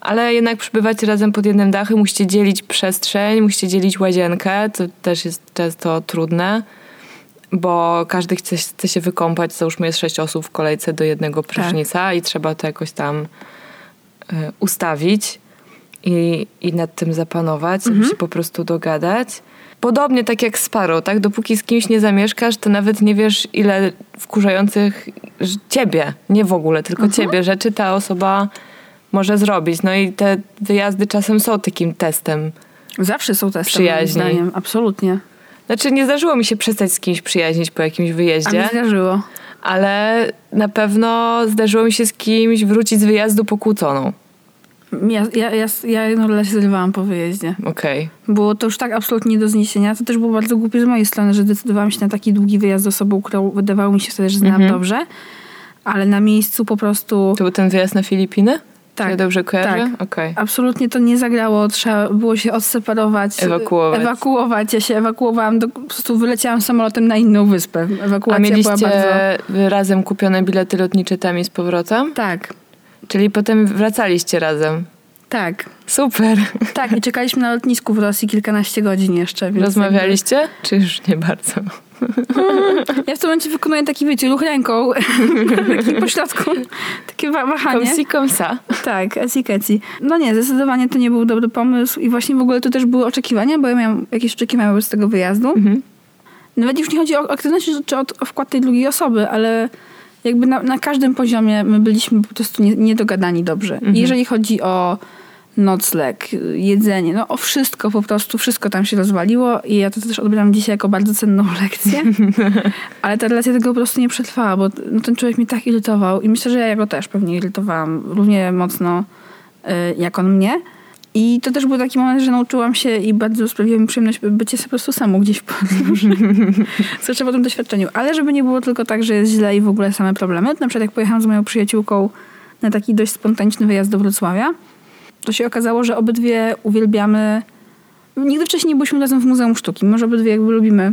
ale jednak przybywacie razem pod jednym dachem, musicie dzielić przestrzeń, musicie dzielić łazienkę, co też jest często trudne, bo każdy chce, chce się wykąpać, załóżmy jest sześć osób w kolejce do jednego prysznica i trzeba to jakoś tam y, ustawić i, i nad tym zapanować, żeby się po prostu dogadać. Podobnie tak jak z parą, tak? Dopóki z kimś nie zamieszkasz, to nawet nie wiesz, ile wkurzających ciebie, nie w ogóle, tylko ciebie rzeczy ta osoba może zrobić. No i te wyjazdy czasem są takim testem. Zawsze są testy, Przyjaźni. moim zdaniem. Absolutnie. Znaczy, nie zdarzyło mi się przestać z kimś przyjaźnić po jakimś A mi wyjeździe, zdarzyło. ale na pewno zdarzyło mi się z kimś wrócić z wyjazdu pokłóconą. Ja, ja, ja, ja jedną relację zerwałam po wyjeździe. Okej. Było to już tak absolutnie nie do zniesienia. To też było bardzo głupie z mojej strony, że zdecydowałam się na taki długi wyjazd z osobą, którą wydawało mi się wtedy, że znam Mhm. dobrze. Ale na miejscu po prostu... To był ten wyjazd na Filipiny? Tak, ja dobrze kojarzę? tak. Okej. Absolutnie to nie zagrało. Trzeba było się odseparować. Ewakuować. Ewakuować. Ja się ewakuowałam. Do, po prostu wyleciałam samolotem na inną wyspę. A Ewakuacja mieliście była bardzo... razem kupione bilety lotnicze tam i z powrotem? Tak, Czyli potem wracaliście razem. tak. Super. Tak, i czekaliśmy na lotnisku w Rosji kilkanaście godzin jeszcze. Rozmawialiście? Czy już nie bardzo? jakby- Ja w tym momencie wykonuję taki, wiecie, ruch ręką. taki pośrodku. Takie wa- wahanie. Komsi komsa. Tak, eci keci. No nie, zdecydowanie to nie był dobry pomysł i właśnie w ogóle to też były oczekiwania, bo ja miałam jakieś oczekiwania wobec tego wyjazdu. Mhm. Nawet już nie chodzi o aktywność czy o, o wkład tej drugiej osoby, ale jakby na, na każdym poziomie my byliśmy po prostu nie, niedogadani dobrze. Mhm. Jeżeli chodzi o nocleg, jedzenie, no o wszystko po prostu, wszystko tam się rozwaliło i ja to też odbieram dzisiaj jako bardzo cenną lekcję. Ale ta relacja tego po prostu nie przetrwała, bo no, ten człowiek mnie tak irytował i myślę, że ja go też pewnie irytowałam równie mocno y, jak on mnie. I to też był taki moment, że nauczyłam się i bardzo sprawiło mi przyjemność bycie po prostu samą gdzieś w podróży. Zwłaszcza po tym doświadczeniu. Ale żeby nie było tylko tak, że jest źle i w ogóle same problemy. Na przykład jak pojechałam z moją przyjaciółką na taki dość spontaniczny wyjazd do Wrocławia, to się okazało, że obydwie uwielbiamy... Nigdy wcześniej nie byliśmy razem w Muzeum Sztuki. Może obydwie jakby lubimy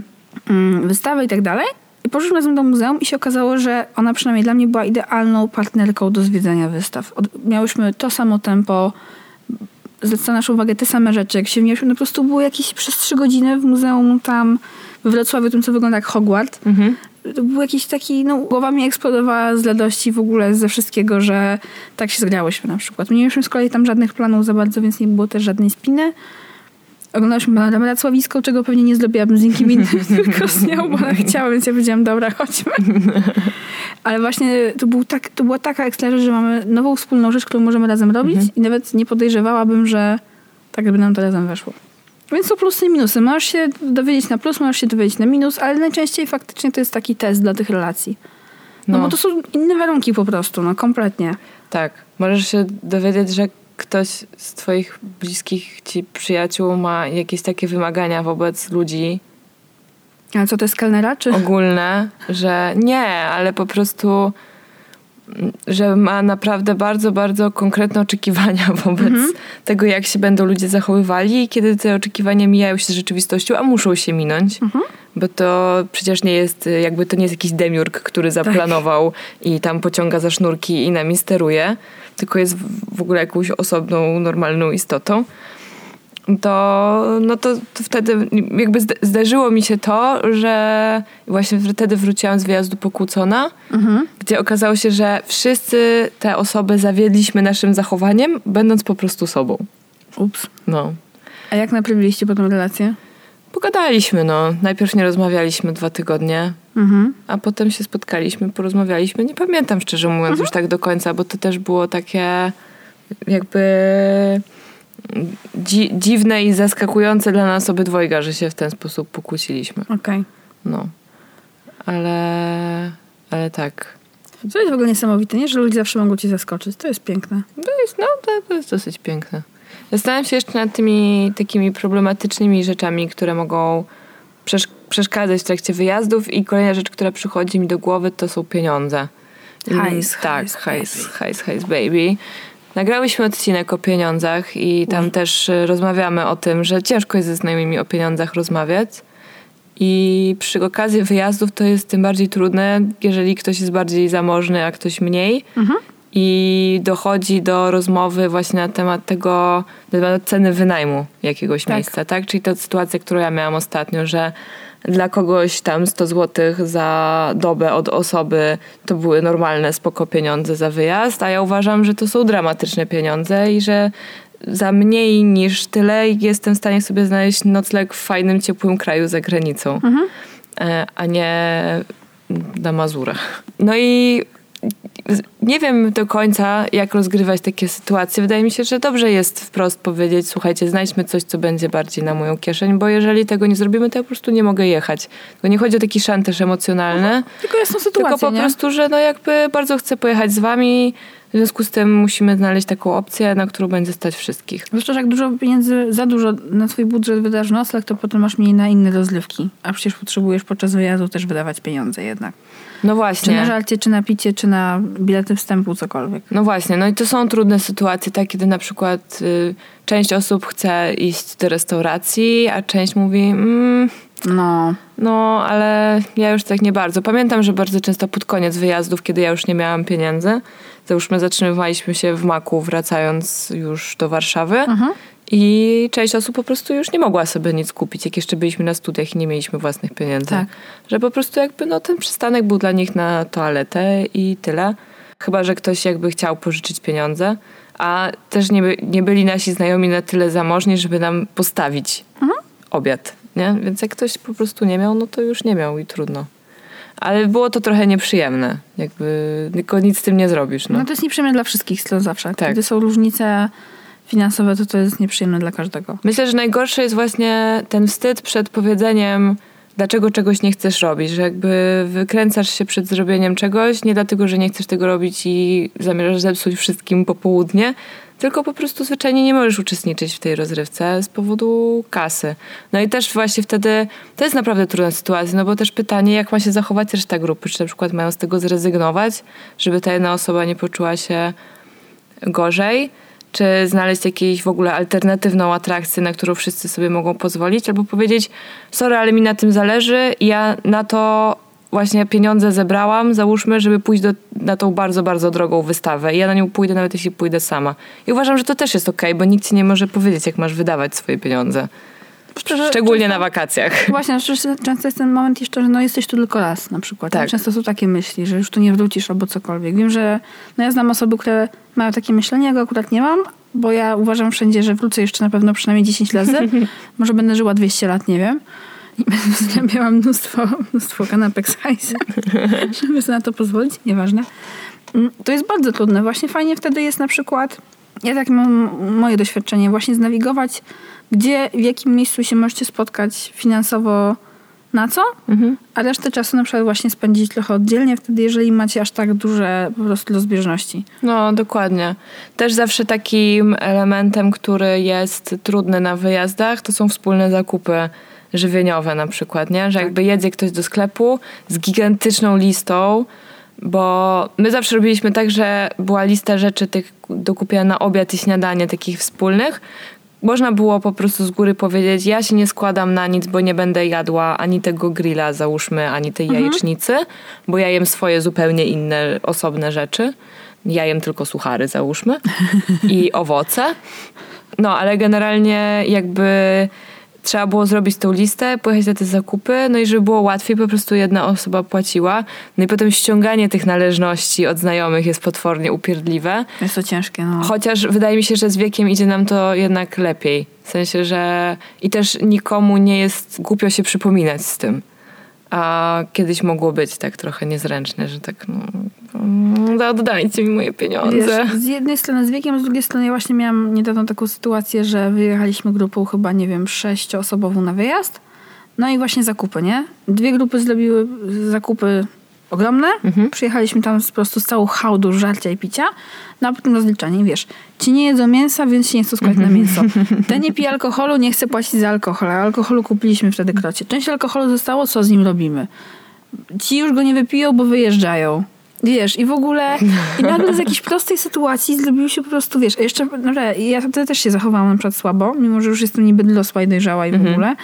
mm, wystawy i tak dalej. I poszliśmy razem do muzeum i się okazało, że ona przynajmniej dla mnie była idealną partnerką do zwiedzania wystaw. Od, miałyśmy to samo tempo, zwraca naszą uwagę te same rzeczy. Jak się wniosły, no po prostu było jakieś przez trzy godziny w muzeum tam we Wrocławiu, tym co wygląda jak Hogwart. To był jakiś taki, no głowa mi eksplodowała z radości w ogóle ze wszystkiego, że tak się zgrałyśmy na przykład. Nie mieliśmy z kolei tam żadnych planów za bardzo, więc nie było też żadnej spiny. Oglądałyśmy Panoramę Racławicką, czego pewnie nie zrobiłabym z nikim innym, tylko z nią, bo ona chciała, więc ja powiedziałam, dobra, chodźmy. Ale właśnie to, był tak, to była taka ekstra, że mamy nową wspólną rzecz, którą możemy razem robić i nawet nie podejrzewałabym, że tak by nam to razem weszło. Więc są plusy i minusy. Możesz się dowiedzieć na plus, możesz się dowiedzieć na minus, ale najczęściej faktycznie to jest taki test dla tych relacji. No, No. bo to są inne warunki po prostu, no kompletnie. Tak. Możesz się dowiedzieć, że ktoś z twoich bliskich ci przyjaciół ma jakieś takie wymagania wobec ludzi? Ale co to jest kelnera, czy... ogólne, że nie, ale po prostu że ma naprawdę bardzo, bardzo konkretne oczekiwania wobec tego, jak się będą ludzie zachowywali i kiedy te oczekiwania mijają się z rzeczywistością, a muszą się minąć, bo to przecież nie jest, jakby to nie jest jakiś demiurg, który zaplanował i tam pociąga za sznurki i nami steruje, tylko jest w- ogóle jakąś osobną, normalną istotą to, no to, to wtedy jakby zda- zdarzyło mi się to, że właśnie wtedy wróciłam z wyjazdu pokłócona, gdzie okazało się, że wszyscy te osoby zawiedliśmy naszym zachowaniem, będąc po prostu sobą. Ups. No. A jak naprawiliście potem relację? Pogadaliśmy, no. Najpierw nie rozmawialiśmy dwa tygodnie, Mhm. a potem się spotkaliśmy, porozmawialiśmy. Nie pamiętam szczerze mówiąc już tak do końca, bo to też było takie jakby dzi- dziwne i zaskakujące dla nas obydwojga, że się w ten sposób pokłóciliśmy. Okej. No. Ale, ale tak. Co jest w ogóle niesamowite, nie? Że ludzie zawsze mogą ci zaskoczyć. To jest piękne. To jest, no, to, to jest dosyć piękne. Zastanawiam się jeszcze nad tymi takimi problematycznymi rzeczami, które mogą przesz- przeszkadzać w trakcie wyjazdów i kolejna rzecz, która przychodzi mi do głowy, to są pieniądze. I- Hajs, tak, hajs, hajs, hajs, hajs, baby. Nagrałyśmy odcinek o pieniądzach i tam też y, rozmawiamy o tym, że ciężko jest ze znajomymi o pieniądzach rozmawiać. I przy okazji wyjazdów to jest tym bardziej trudne, jeżeli ktoś jest bardziej zamożny, a ktoś mniej. I dochodzi do rozmowy właśnie na temat tego, na temat ceny wynajmu jakiegoś Tak. miejsca, tak? Czyli ta sytuacja, którą ja miałam ostatnio, że dla kogoś tam 100 zł za dobę od osoby to były normalne, spoko pieniądze za wyjazd, a ja uważam, że to są dramatyczne pieniądze i że za mniej niż tyle jestem w stanie sobie znaleźć nocleg w fajnym, ciepłym kraju za granicą, e, a nie na Mazurach. No i nie wiem do końca, jak rozgrywać takie sytuacje. Wydaje mi się, że dobrze jest wprost powiedzieć, słuchajcie, znajdźmy coś, co będzie bardziej na moją kieszeń, bo jeżeli tego nie zrobimy, to ja po prostu nie mogę jechać. To nie chodzi o taki szantaż emocjonalny, Tylko jasną sytuację, tylko po nie? prostu, że no jakby bardzo chcę pojechać z wami, w związku z tym musimy znaleźć taką opcję, na którą będzie stać wszystkich. Zwłaszcza, że jak dużo pieniędzy, za dużo na swój budżet wydasz nocleg, to potem masz mniej na inne rozrywki. A przecież potrzebujesz podczas wyjazdu też wydawać pieniądze jednak. No Czy na właśnie. żarcie, czy na picie, czy na bilety wstępu, cokolwiek. No właśnie, no i to są trudne sytuacje, tak, kiedy na przykład y, część osób chce iść do restauracji, a część mówi, mm, No, no ale ja już tak nie bardzo. Pamiętam, że bardzo często pod koniec wyjazdów, kiedy ja już nie miałam pieniędzy, załóżmy zatrzymywaliśmy się w Maku, wracając już do Warszawy i część osób po prostu już nie mogła sobie nic kupić, jak jeszcze byliśmy na studiach i nie mieliśmy własnych pieniędzy. Tak. Że po prostu jakby no, ten przystanek był dla nich na toaletę i tyle. Chyba, że ktoś jakby chciał pożyczyć pieniądze, a też nie, by, nie byli nasi znajomi na tyle zamożni, żeby nam postawić obiad, nie? Więc jak ktoś po prostu nie miał, no to już nie miał i trudno. Ale było to trochę nieprzyjemne, jakby tylko nic z tym nie zrobisz, no. no to jest nieprzyjemne dla wszystkich to zawsze. Tak. Kiedy są różnice finansowe, to to jest nieprzyjemne dla każdego. Myślę, że najgorsze jest właśnie ten wstyd przed powiedzeniem, dlaczego czegoś nie chcesz robić, że jakby wykręcasz się przed zrobieniem czegoś, nie dlatego, że nie chcesz tego robić i zamierzasz zepsuć wszystkim popołudnie, tylko po prostu zwyczajnie nie możesz uczestniczyć w tej rozrywce z powodu kasy. No i też właśnie wtedy to jest naprawdę trudna sytuacja, no bo też pytanie, jak ma się zachować reszta grupy, czy na przykład mają z tego zrezygnować, żeby ta jedna osoba nie poczuła się gorzej, czy znaleźć jakąś w ogóle alternatywną atrakcję, na którą wszyscy sobie mogą pozwolić, albo powiedzieć, sorry, ale mi na tym zależy ja na to właśnie pieniądze zebrałam, załóżmy, żeby pójść do, na tą bardzo, bardzo drogą wystawę. I ja na nią pójdę, nawet jeśli pójdę sama. I uważam, że to też jest okej, bo nikt ci nie może powiedzieć, jak masz wydawać swoje pieniądze. Szczerze, Szczególnie często- na wakacjach. Właśnie, szczerze, często jest ten moment jeszcze, że no jesteś tu tylko raz na przykład. Tak. Często są takie myśli, że już tu nie wrócisz albo cokolwiek. Wiem, że no ja znam osoby, które mają takie myślenie, ja go akurat nie mam, bo ja uważam wszędzie, że wrócę jeszcze na pewno przynajmniej 10 razy. Może będę żyła 200 lat, nie wiem. I będę zarabiała mnóstwo, mnóstwo kanapek z hajsem, żeby sobie na to pozwolić, nieważne. Mm, To jest bardzo trudne. Właśnie fajnie wtedy jest na przykład, ja tak mam moje doświadczenie, właśnie znawigować, gdzie, w jakim miejscu się możecie spotkać finansowo na co, a resztę czasu na przykład właśnie spędzić trochę oddzielnie, wtedy jeżeli macie aż tak duże po prostu rozbieżności. No, dokładnie. Też zawsze takim elementem, który jest trudny na wyjazdach, to są wspólne zakupy żywieniowe na przykład, nie? Że jakby jedzie ktoś do sklepu z gigantyczną listą, bo my zawsze robiliśmy tak, że była lista rzeczy tych do kupienia na obiad i śniadanie takich wspólnych. Można było po prostu z góry powiedzieć, ja się nie składam na nic, bo nie będę jadła ani tego grilla, załóżmy, ani tej jajecznicy, bo ja jem swoje zupełnie inne, osobne rzeczy. Ja jem tylko suchary, załóżmy, i owoce. No, ale generalnie jakby trzeba było zrobić tą listę, pojechać na te zakupy, no i żeby było łatwiej, po prostu jedna osoba płaciła. No i potem ściąganie tych należności od znajomych jest potwornie upierdliwe. Jest to ciężkie, no. Chociaż wydaje mi się, że z wiekiem idzie nam to jednak lepiej. W sensie, że i też nikomu nie jest głupio się przypominać z tym. A kiedyś mogło być tak trochę niezręczne, że tak no, mm, oddajcie mi moje pieniądze. Wiesz, z jednej strony z wiekiem, z drugiej strony ja właśnie miałam niedawno taką sytuację, że wyjechaliśmy grupą chyba, nie wiem, sześcioosobową na wyjazd. No i właśnie zakupy, nie? Dwie grupy zrobiły zakupy ogromne. Przyjechaliśmy tam po prostu z całą hałdą żarcia i picia. No a potem rozliczanie, wiesz, ci nie jedzą mięsa, więc się nie chcą składać na mięso. Ten nie pije alkoholu, nie chce płacić za alkohol. A alkoholu kupiliśmy wtedy krocie. Część alkoholu zostało, co z nim robimy? ci już go nie wypiją, bo wyjeżdżają. Wiesz, i w ogóle, i nagle z jakiejś prostej sytuacji zrobił się po prostu, wiesz, jeszcze, no, ja wtedy też się zachowałam na przykład słabo, mimo że już jestem niby dorosła i dojrzała i w ogóle.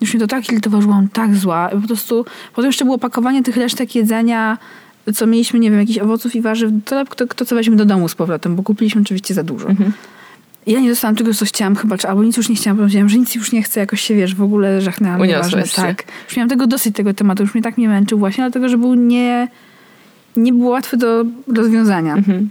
Już mnie to tak irytowało, byłam tak zła. Po prostu, potem jeszcze było pakowanie tych resztek jedzenia co mieliśmy, nie wiem, jakichś owoców i warzyw, to, to, to co weźmy do domu z powrotem, bo kupiliśmy oczywiście za dużo. Mhm. Ja nie dostałam tego, co chciałam chyba, czy albo nic już nie chciałam, powiedziałam, że nic już nie chcę, jakoś się, wiesz, w ogóle żachnęłam. Uniosłeś się. Tak. Już miałam tego dosyć, tego tematu, już mnie tak nie męczył właśnie, dlatego, że był nie, nie był łatwy do rozwiązania. Mhm.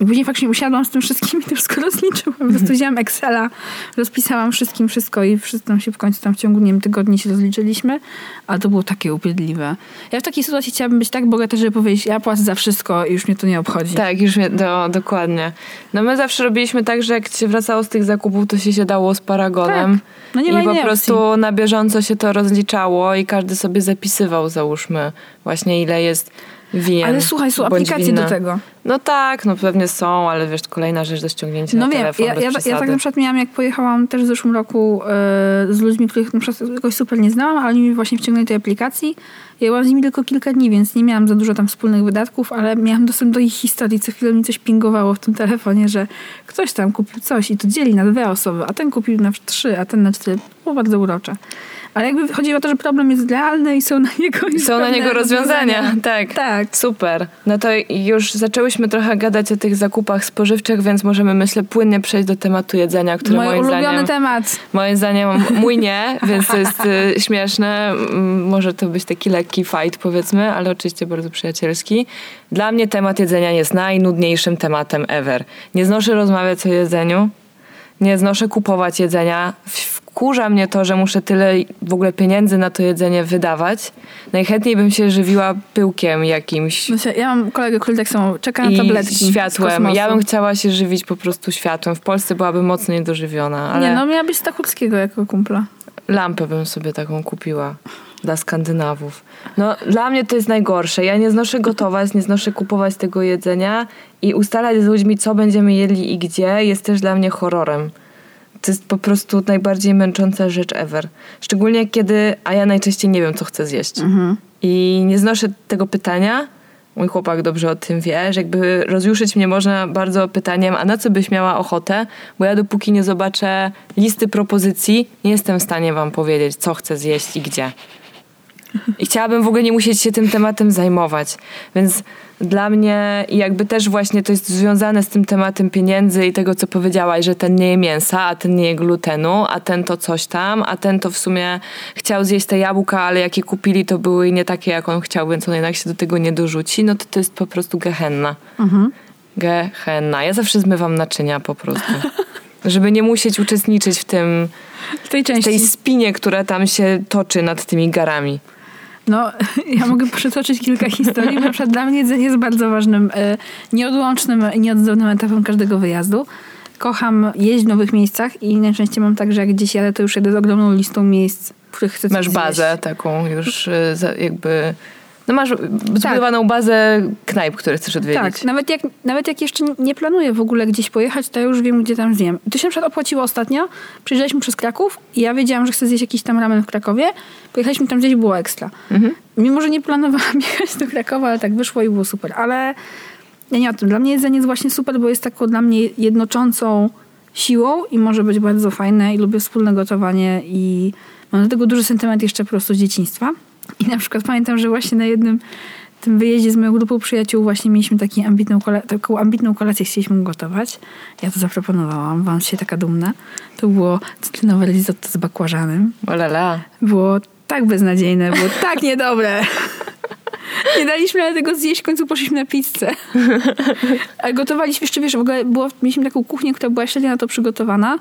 I później faktycznie usiadłam z tym wszystkim i to wszystko rozliczyłam. Po prostu wzięłam Excela, rozpisałam wszystkim wszystko i wszyscy tam się w końcu tam w ciągu, nie wiem, tygodni się rozliczyliśmy, a to było takie upierdliwe. Ja w takiej sytuacji chciałabym być tak bogata, żeby powiedzieć, ja płacę za wszystko i już mnie to nie obchodzi. Tak, już mnie, do, dokładnie. No my zawsze robiliśmy tak, że jak się wracało z tych zakupów, to się siadało z paragonem. Tak. No nie I po prostu na bieżąco się to rozliczało i każdy sobie zapisywał, załóżmy, właśnie ile jest win. Ale słuchaj, są aplikacje do tego. No tak, no pewnie są, ale wiesz, kolejna rzecz do ściągnięcia No na wiem, telefon ja, ja, ja tak na przykład miałam, jak pojechałam też w zeszłym roku e, z ludźmi, których na przykład jakoś super nie znałam, ale oni mi właśnie wciągnęli tej aplikacji. Ja byłam z nimi tylko kilka dni, więc nie miałam za dużo tam wspólnych wydatków, ale miałam dostęp do ich historii. Co chwilę mi coś pingowało w tym telefonie, że ktoś tam kupił coś i to dzieli na dwie osoby, a ten kupił na trzy, a ten na cztery. Było bardzo urocze. Ale jakby chodzi o to, że problem jest realny i są na niego Są na niego rozwiązania, tak. Tak. Super. No to już zaczęłyśmy trochę gadać o tych zakupach spożywczych, więc możemy, myślę, płynnie przejść do tematu jedzenia, który Mój moim ulubiony zdaniem... temat. Moim zdaniem mój nie, więc to jest y, śmieszne. Mm, Może to być taki lekki fight, powiedzmy, ale oczywiście bardzo przyjacielski. Dla mnie temat jedzenia jest najnudniejszym tematem ever. Nie znoszę rozmawiać o jedzeniu, nie znoszę kupować jedzenia. Wkurza mnie to, że muszę tyle w ogóle pieniędzy na to jedzenie wydawać. Najchętniej bym się żywiła pyłkiem jakimś Ja mam kolegę, który tak samo czeka na tabletki. światłem. Ja bym chciała się żywić po prostu światłem. W Polsce byłabym mocno niedożywiona, ale... Nie, no miałabyś Stachurskiego jako kumpla. Lampę bym sobie taką kupiła dla Skandynawów. No, dla mnie to jest najgorsze. Ja nie znoszę gotować, nie znoszę kupować tego jedzenia i ustalać z ludźmi, co będziemy jedli i gdzie, jest też dla mnie horrorem. To jest po prostu najbardziej męcząca rzecz ever. Szczególnie kiedy, a ja najczęściej nie wiem, co chcę zjeść. I nie znoszę tego pytania. Mój chłopak dobrze o tym wie, że jakby rozjuszyć mnie można bardzo pytaniem, a na co byś miała ochotę? Bo ja dopóki nie zobaczę listy propozycji, nie jestem w stanie wam powiedzieć, co chcę zjeść i gdzie. I chciałabym w ogóle nie musieć się tym tematem zajmować. Więc dla mnie jakby też właśnie to jest związane z tym tematem pieniędzy i tego, co powiedziałaś, że ten nie je mięsa, a ten nie je glutenu, a ten to coś tam, a ten to w sumie chciał zjeść te jabłka, ale jakie kupili, to były nie takie, jak on chciał, więc on jednak się do tego nie dorzuci. No to to jest po prostu gehenna. Gehenna. Ja zawsze zmywam naczynia po prostu. Żeby nie musieć uczestniczyć w tym, W tej w części. tej spinie, która tam się toczy nad tymi garami. No, ja mogę przytoczyć kilka historii. Na przykład dla mnie jedzenie jest bardzo ważnym, e, nieodłącznym i nieodzownym etapem każdego wyjazdu. Kocham jeść w nowych miejscach i najczęściej mam tak, że jak gdzieś jadę, to już jedę z ogromną listą miejsc, w których chcę Masz bazę zjeść. taką już za- jakby... No masz zbudowaną bazę knajp, które chcesz odwiedzić. Tak, nawet jak, nawet jak jeszcze nie planuję w ogóle gdzieś pojechać, to ja już wiem, gdzie tam zjem. To się na przykład opłaciło ostatnio. Przyjeżdżaliśmy przez Kraków i ja wiedziałam, że chcę zjeść jakiś tam ramen w Krakowie. Pojechaliśmy tam gdzieś, było ekstra. Mimo, że nie planowałam jechać do Krakowa, ale tak wyszło i było super. Ale ja nie o tym. Dla mnie jedzenie jest właśnie super, bo jest taką dla mnie jednoczącą siłą i może być bardzo fajne i lubię wspólne gotowanie i mam do tego duży sentyment jeszcze po prostu z dzieciństwa. I na przykład pamiętam, że właśnie na jednym tym wyjeździe z moją grupą przyjaciół właśnie mieliśmy taki ambitną taką ambitną kolację, chcieliśmy gotować. Ja to zaproponowałam, wam się taka dumna. To było cytrynowe risotto z bakłażanem. Olala. Było tak beznadziejne, było tak niedobre. Nie daliśmy ale tego zjeść, w końcu poszliśmy na pizzę. A gotowaliśmy jeszcze, wiesz, w ogóle było, mieliśmy taką kuchnię, która była średnio na to przygotowana,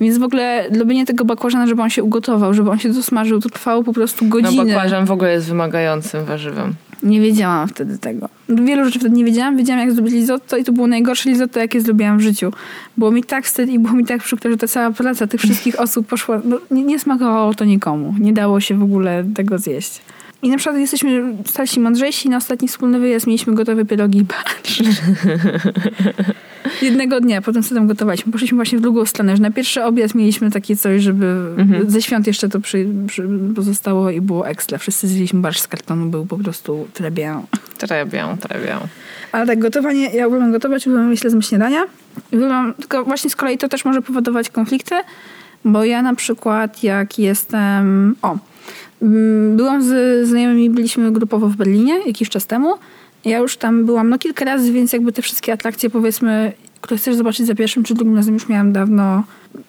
więc w ogóle robienie tego bakłażana, żeby on się ugotował, żeby on się dosmażył, to trwało po prostu No godzinę. bakłażan w ogóle jest wymagającym warzywem. Nie wiedziałam wtedy tego. Wielu rzeczy wtedy nie wiedziałam. Wiedziałam, jak zrobić risotto i to było najgorsze risotto, jakie zrobiłam w życiu. Było mi tak wstyd i było mi tak przykro, że ta cała praca tych wszystkich osób poszła... No, nie, nie smakowało to nikomu. Nie dało się w ogóle tego zjeść. I na przykład jesteśmy starsi, mądrzejsi. Na ostatni wspólny wyjazd mieliśmy gotowe pierogi i. Jednego dnia, potem co tam gotowaliśmy. Poszliśmy właśnie w drugą stronę, że na pierwszy obiad mieliśmy takie coś, żeby ze świąt jeszcze to przy, przy, pozostało i było ekstra. Wszyscy zjedliśmy barszcz z kartonu, był po prostu trebię. Trebią, trebią. Ale tak, gotowanie, ja uwielbiam gotować, uwielbiam myślę z śniadania. Uwielbiam, tylko właśnie z kolei to też może powodować konflikty, bo ja na przykład jak jestem... O, byłam z znajomymi, byliśmy grupowo w Berlinie jakiś czas temu Ja już tam byłam no kilka razy, więc jakby te wszystkie atrakcje powiedzmy, które chcesz zobaczyć za pierwszym czy drugim razem już miałam dawno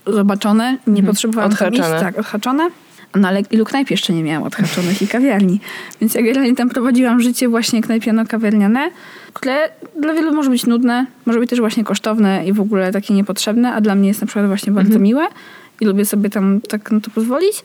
zobaczone. Nie potrzebowałam tam iść. Odhaczone. Tak, odhaczone. No ale ilu knajp jeszcze nie miałam odhaczonych i kawiarni. Więc ja generalnie tam prowadziłam życie właśnie knajpiano-kawiarniane, które dla wielu może być nudne, może być też właśnie kosztowne i w ogóle takie niepotrzebne, a dla mnie jest na przykład właśnie bardzo miłe i lubię sobie tam tak na to pozwolić.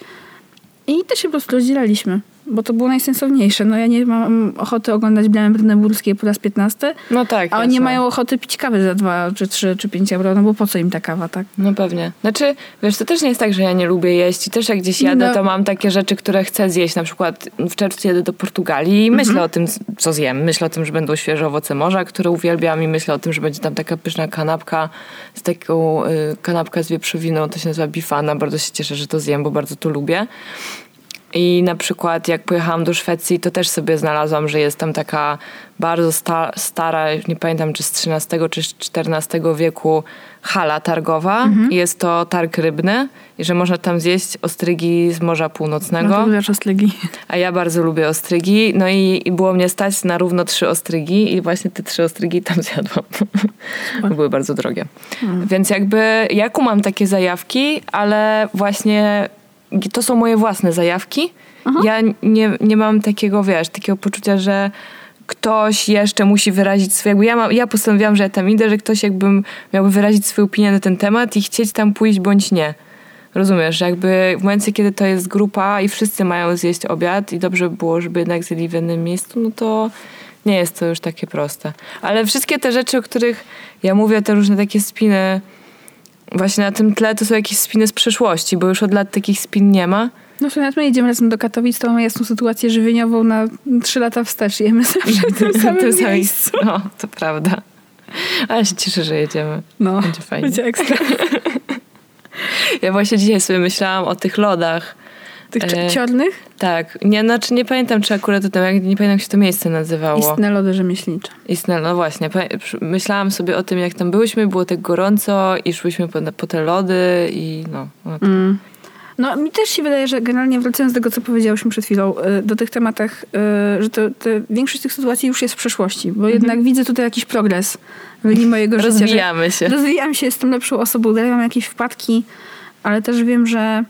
I też się po prostu rozdzielaliśmy, bo to było najsensowniejsze. No ja nie mam ochoty oglądać Bramę Brudne-Burskie po raz 15, No tak. a oni jasne. mają ochoty pić kawy za 2, czy 3, czy 5 euro, no bo po co im ta kawa, tak? No pewnie. Znaczy, wiesz, to też nie jest tak, że ja nie lubię jeść i też jak gdzieś jadę, No. to mam takie rzeczy, które chcę zjeść. Na przykład w czerwcu jedę do Portugalii i myślę o tym, co zjem. Myślę o tym, że będą świeże owoce morza, które uwielbiam i myślę o tym, że będzie tam taka pyszna kanapka z taką y, kanapka z wieprzowiną, to się nazywa bifana. Bardzo się cieszę, że to zjem, bo bardzo to lubię. I na przykład jak pojechałam do Szwecji, to też sobie znalazłam, że jest tam taka bardzo sta, stara, nie pamiętam czy z XIII czy z XIV wieku hala targowa. I Jest to targ rybny i że można tam zjeść ostrygi z Morza Północnego. No lubię ostrygi. A ja bardzo lubię ostrygi. No i, i było mnie stać na równo trzy ostrygi i właśnie te trzy ostrygi tam zjadłam. Były bardzo drogie. Więc jakby ja kumam takie zajawki, ale właśnie to są moje własne zajawki. Ja nie, nie mam takiego, wiesz, takiego poczucia, że ktoś jeszcze musi wyrazić swoje... Jakby ja, mam, ja postanowiłam, że ja tam idę, że ktoś jakby miałby wyrazić swoją opinię na ten temat i chcieć tam pójść bądź nie. Rozumiesz, że jakby w momencie, kiedy to jest grupa i wszyscy mają zjeść obiad i dobrze by było, żeby jednak zjedli w jednym miejscu, no to nie jest to już takie proste. Ale wszystkie te rzeczy, o których ja mówię, te różne takie spiny, właśnie na tym tle to są jakieś spiny z przeszłości, bo już od lat takich spin nie ma. No jak my jedziemy razem do Katowic, to mamy jasną sytuację żywieniową na trzy lata wstecz. Jemy zawsze w tym samym Tym samym- miejscu. No, to prawda. Ale się cieszę, że jedziemy. No, Będzie fajnie. będzie ekstra. Ja właśnie dzisiaj sobie myślałam o tych lodach. Tych E, e... ciornych? Tak, nie, znaczy nie pamiętam, czy akurat to nie pamiętam, jak się to miejsce nazywało. Istne lody rzemieślnicze. Istne, no właśnie. Myślałam sobie o tym, jak tam byłyśmy, było tak gorąco i szłyśmy po, po te lody i no. no Mm. No mi też się wydaje, że generalnie wracając do tego, co powiedziałyśmy przed chwilą, y, do tych tematach, y, że to, to większość tych sytuacji już jest w przeszłości, bo jednak widzę tutaj jakiś progres w linii mojego życia. że Rozwijamy się. Rozwijam się, jestem lepszą osobą, dalej mam jakieś wpadki, ale też wiem, że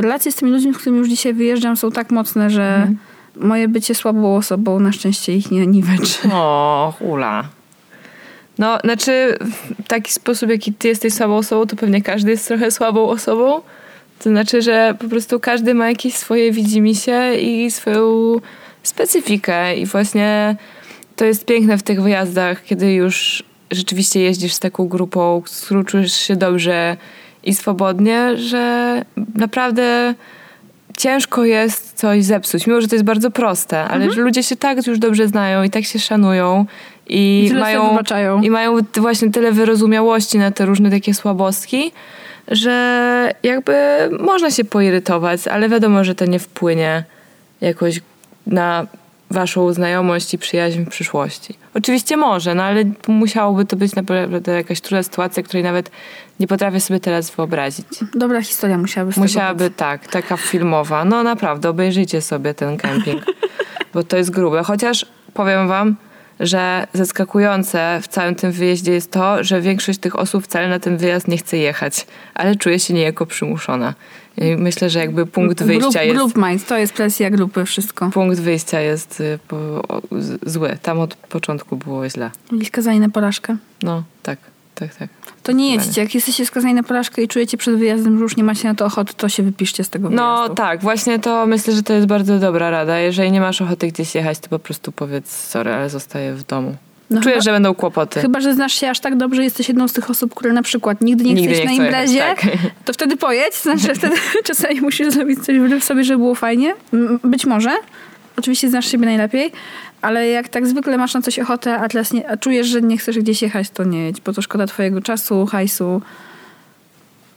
relacje z tymi ludźmi, z którymi już dzisiaj wyjeżdżam, są tak mocne, że moje bycie słabą osobą na szczęście ich nie niweczy. O, hula. No, znaczy w taki sposób, jaki ty jesteś słabą osobą, to pewnie każdy jest trochę słabą osobą. To znaczy, że po prostu każdy ma jakieś swoje widzimisię i swoją specyfikę i właśnie to jest piękne w tych wyjazdach, kiedy już rzeczywiście jeździsz z taką grupą, z którą czujesz się dobrze i swobodnie, że naprawdę ciężko jest coś zepsuć, mimo że to jest bardzo proste, ale że ludzie się tak już dobrze znają i tak się szanują i, tyle mają, i mają właśnie tyle wyrozumiałości na te różne takie słabostki, że jakby można się poirytować, ale wiadomo, że to nie wpłynie jakoś na waszą znajomość i przyjaźń w przyszłości. Oczywiście może, no ale musiałoby to być naprawdę jakaś trudna sytuacja, której nawet nie potrafię sobie teraz wyobrazić. Dobra historia musiałaby tego Musiałaby tak, taka filmowa. No naprawdę, obejrzyjcie sobie ten kemping, bo to jest grube. Chociaż powiem wam, że zaskakujące w całym tym wyjeździe jest to, że większość tych osób wcale na ten wyjazd nie chce jechać, ale czuje się niejako przymuszona. I myślę, że jakby punkt Grup, wyjścia jest... Group mind, to jest presja grupy, wszystko. Punkt wyjścia jest y, zły. Tam od początku było źle. Byli skazani na porażkę. No, tak, tak, tak. To nie jedźcie. Jak jesteście skazani na porażkę i czujecie przed wyjazdem, że już nie macie na to ochoty, to się wypiszcie z tego No wyjazdu. tak, właśnie to myślę, że to jest bardzo dobra rada. Jeżeli nie masz ochoty gdzieś jechać, to po prostu powiedz sorry, ale zostaję w domu. No Czuję, chyba- że będą kłopoty. Chyba, że znasz się aż tak dobrze, jesteś jedną z tych osób, które na przykład nigdy nie Nigdy chcesz nie na jechać, imprezie, tak. to wtedy pojedź. Znaczy, wtedy czasami musisz zrobić coś wbrew sobie, żeby było fajnie. Być może. Oczywiście znasz siebie najlepiej, ale jak tak zwykle masz na coś ochotę, a, teraz nie, a czujesz, że nie chcesz gdzieś jechać, to nie jedź, bo to szkoda twojego czasu, hajsu,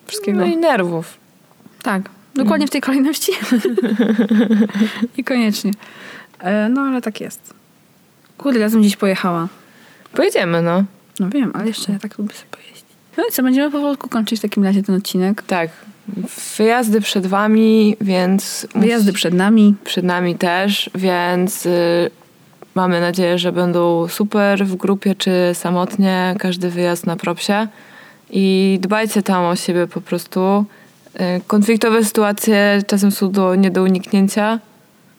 wszystkiego. No i nerwów. Tak, dokładnie w tej kolejności. I koniecznie. E, No, ale tak jest. Kurde, razem gdzieś pojechała. Pojedziemy, no. No wiem, ale jeszcze ja tak lubię sobie pojeździć. No i co, będziemy powolutku kończyć w takim razie ten odcinek. Tak. Wyjazdy przed wami, więc... Wyjazdy przed nami. przed nami też, więc y, mamy nadzieję, że będą super w grupie czy samotnie, każdy wyjazd na propsie. I dbajcie tam o siebie po prostu. Y, Konfliktowe sytuacje czasem są do, nie do uniknięcia.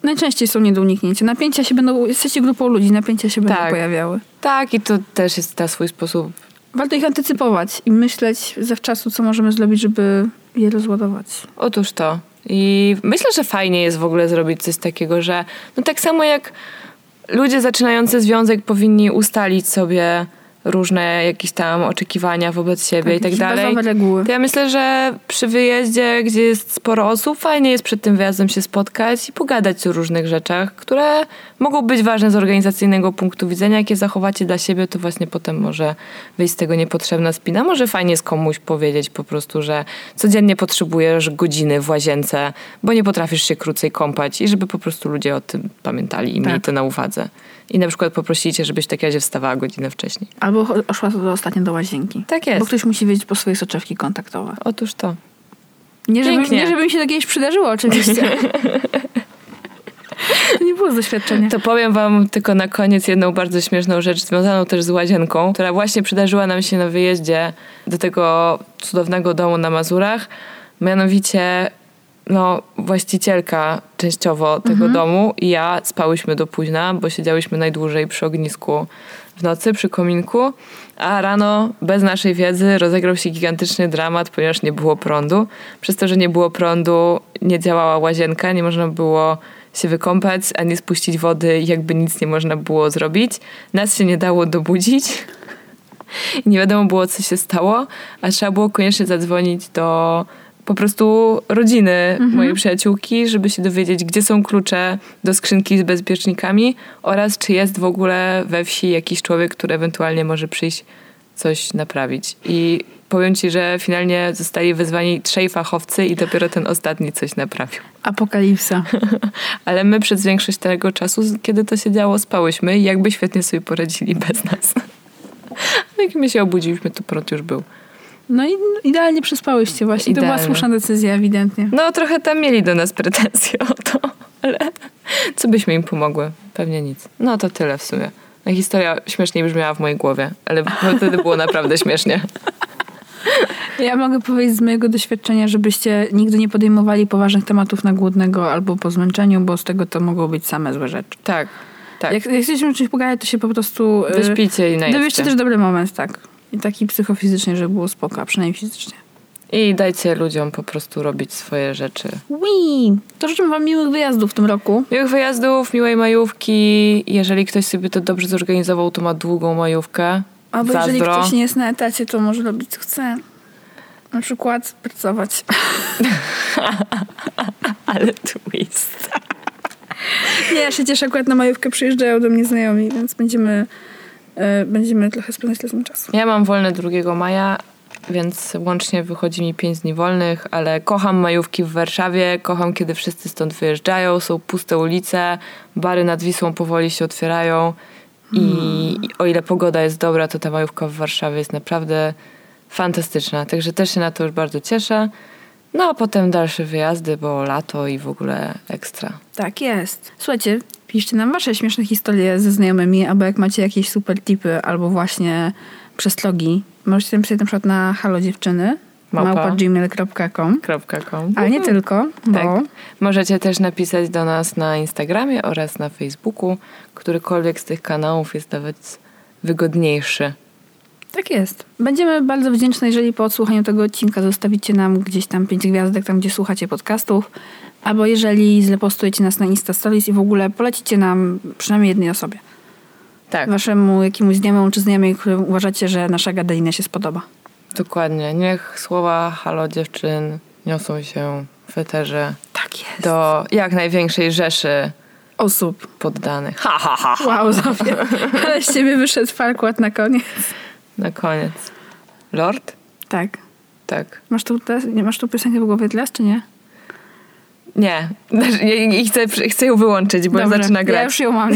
Najczęściej są nie do uniknięcia. Napięcia się będą, jesteście grupą ludzi, napięcia się będą Tak. pojawiały. Tak, i to też jest na swój sposób. Warto ich antycypować i myśleć zawczasu, co możemy zrobić, żeby je rozładować. Otóż to. I myślę, że fajnie jest w ogóle zrobić coś takiego, że no tak samo jak ludzie zaczynający związek powinni ustalić sobie różne jakieś tam oczekiwania wobec siebie i tak dalej. reguły. To ja myślę, że przy wyjeździe, gdzie jest sporo osób, fajnie jest przed tym wyjazdem się spotkać i pogadać o różnych rzeczach, które mogą być ważne z organizacyjnego punktu widzenia. Jak je zachowacie dla siebie, to właśnie potem może wyjść z tego niepotrzebna spina. Może fajnie jest komuś powiedzieć po prostu, że codziennie potrzebujesz godziny w łazience, bo nie potrafisz się krócej kąpać i żeby po prostu ludzie o tym pamiętali i mieli Tak. to na uwadze. I na przykład poprosicie, żebyś w takim razie wstawała godzinę wcześniej. Albo szła do ostatnio do łazienki. Tak jest. Bo ktoś musi wiedzieć po swoje soczewki kontaktowe. Otóż to. Nie żeby, Pięknie. nie, żeby mi się to kiedyś przydarzyło, oczywiście. to nie było doświadczenia. To powiem wam tylko na koniec jedną bardzo śmieszną rzecz związaną też z łazienką, która właśnie przydarzyła nam się na wyjeździe do tego cudownego domu na Mazurach. Mianowicie no, właścicielka częściowo tego domu i ja spałyśmy do późna, bo siedziałyśmy najdłużej przy ognisku w nocy, przy kominku, a rano bez naszej wiedzy rozegrał się gigantyczny dramat, ponieważ nie było prądu. Przez to, że nie było prądu, nie działała łazienka, nie można było się wykąpać, ani spuścić wody, jakby nic nie można było zrobić. Nas się nie dało dobudzić. Nie wiadomo było, co się stało, a trzeba było koniecznie zadzwonić do po prostu rodziny mojej przyjaciółki, żeby się dowiedzieć, gdzie są klucze do skrzynki z bezpiecznikami oraz czy jest w ogóle we wsi jakiś człowiek, który ewentualnie może przyjść coś naprawić. I powiem ci, że finalnie zostali wezwani trzej fachowcy i dopiero ten ostatni coś naprawił. Apokalipsa. Ale my przez większość tego czasu, kiedy to się działo, spałyśmy i jakby świetnie sobie poradzili bez nas. No jak my się obudziliśmy, to prąd już był. No i idealnie przespałyście właśnie. To była Idealnie. słuszna decyzja, ewidentnie. No trochę tam mieli do nas pretensje o to, ale co byśmy im pomogły? Pewnie nic. No to tyle w sumie. No, historia śmieszniej brzmiała w mojej głowie, ale wtedy było naprawdę śmiesznie. Ja mogę powiedzieć z mojego doświadczenia, żebyście nigdy nie podejmowali poważnych tematów na głodnego albo po zmęczeniu, bo z tego to mogą być same złe rzeczy. Tak, tak. Jak, jak chcecie o czymś pogadać, to się po prostu... Wyśpijcie i Dobierzcie najedźcie. też dobry moment, tak. I taki psychofizycznie, żeby było spoko, a przynajmniej fizycznie. I dajcie ludziom po prostu robić swoje rzeczy. Wii! To życzę wam miłych wyjazdów w tym roku. Miłych wyjazdów, miłej majówki. Jeżeli ktoś sobie to dobrze zorganizował, to ma długą majówkę. Albo jeżeli Zazdro. ktoś nie jest na etacie, to może robić co chce. Na przykład pracować. Ale twist. Nie, ja się cieszę, akurat na majówkę przyjeżdżają do mnie znajomi, więc będziemy, będziemy trochę spędzać razem czasu. Ja mam wolne 2 maja, więc łącznie wychodzi mi 5 dni wolnych, ale kocham majówki w Warszawie, kocham kiedy wszyscy stąd wyjeżdżają, są puste ulice, bary nad Wisłą powoli się otwierają i i o ile pogoda jest dobra, to ta majówka w Warszawie jest naprawdę fantastyczna, także też się na to już bardzo cieszę. No a potem dalsze wyjazdy, bo lato i w ogóle ekstra. Tak jest. Słuchajcie, piszcie nam wasze śmieszne historie ze znajomymi, albo jak macie jakieś super tipy, albo właśnie przestrogi. Możecie napisać na przykład na halo dziewczyny Małpa. małpa.gmail.com .com. Ale nie tylko, bo Tak. Możecie też napisać do nas na Instagramie oraz na Facebooku. Którykolwiek z tych kanałów jest nawet wygodniejszy. tak jest. Będziemy bardzo wdzięczne, jeżeli po odsłuchaniu tego odcinka zostawicie nam gdzieś tam pięć gwiazdek, tam gdzie słuchacie podcastów, albo jeżeli zlepostujecie nas na Insta Stories i w ogóle polecicie nam przynajmniej jednej osobie. Tak, Waszemu jakiemuś znajomemu czy znajomej, którym uważacie, że nasza gadalina się spodoba. dokładnie. Niech słowa halo dziewczyn niosą się w eterze Tak jest. do jak największej rzeszy osób. poddanych. Ha, ha, ha, ha. Wow, Zofia. Ale z ciebie wyszedł farkład na koniec. Na koniec. Lord? Tak. Tak. Masz tu, nie masz tu piosenkę w głowie teraz, czy nie? Nie. I chcę, chcę ją wyłączyć, bo Dobrze. zaczyna grać. Ja już ją mam.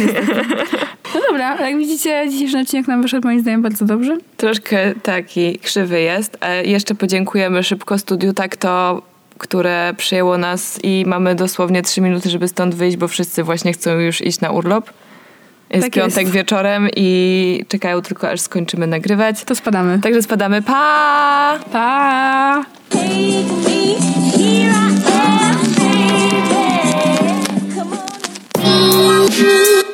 No dobra, jak widzicie, dzisiejszy odcinek nam wyszedł moim zdaniem bardzo dobrze. Troszkę taki krzywy jest. Jeszcze podziękujemy szybko studiu tak to, które przyjęło nas i mamy dosłownie trzy minuty, żeby stąd wyjść, bo wszyscy właśnie chcą już iść na urlop. Jest Tak piątek jest. wieczorem i czekają tylko aż skończymy nagrywać. To spadamy. Także spadamy. Pa! Pa! Daddy.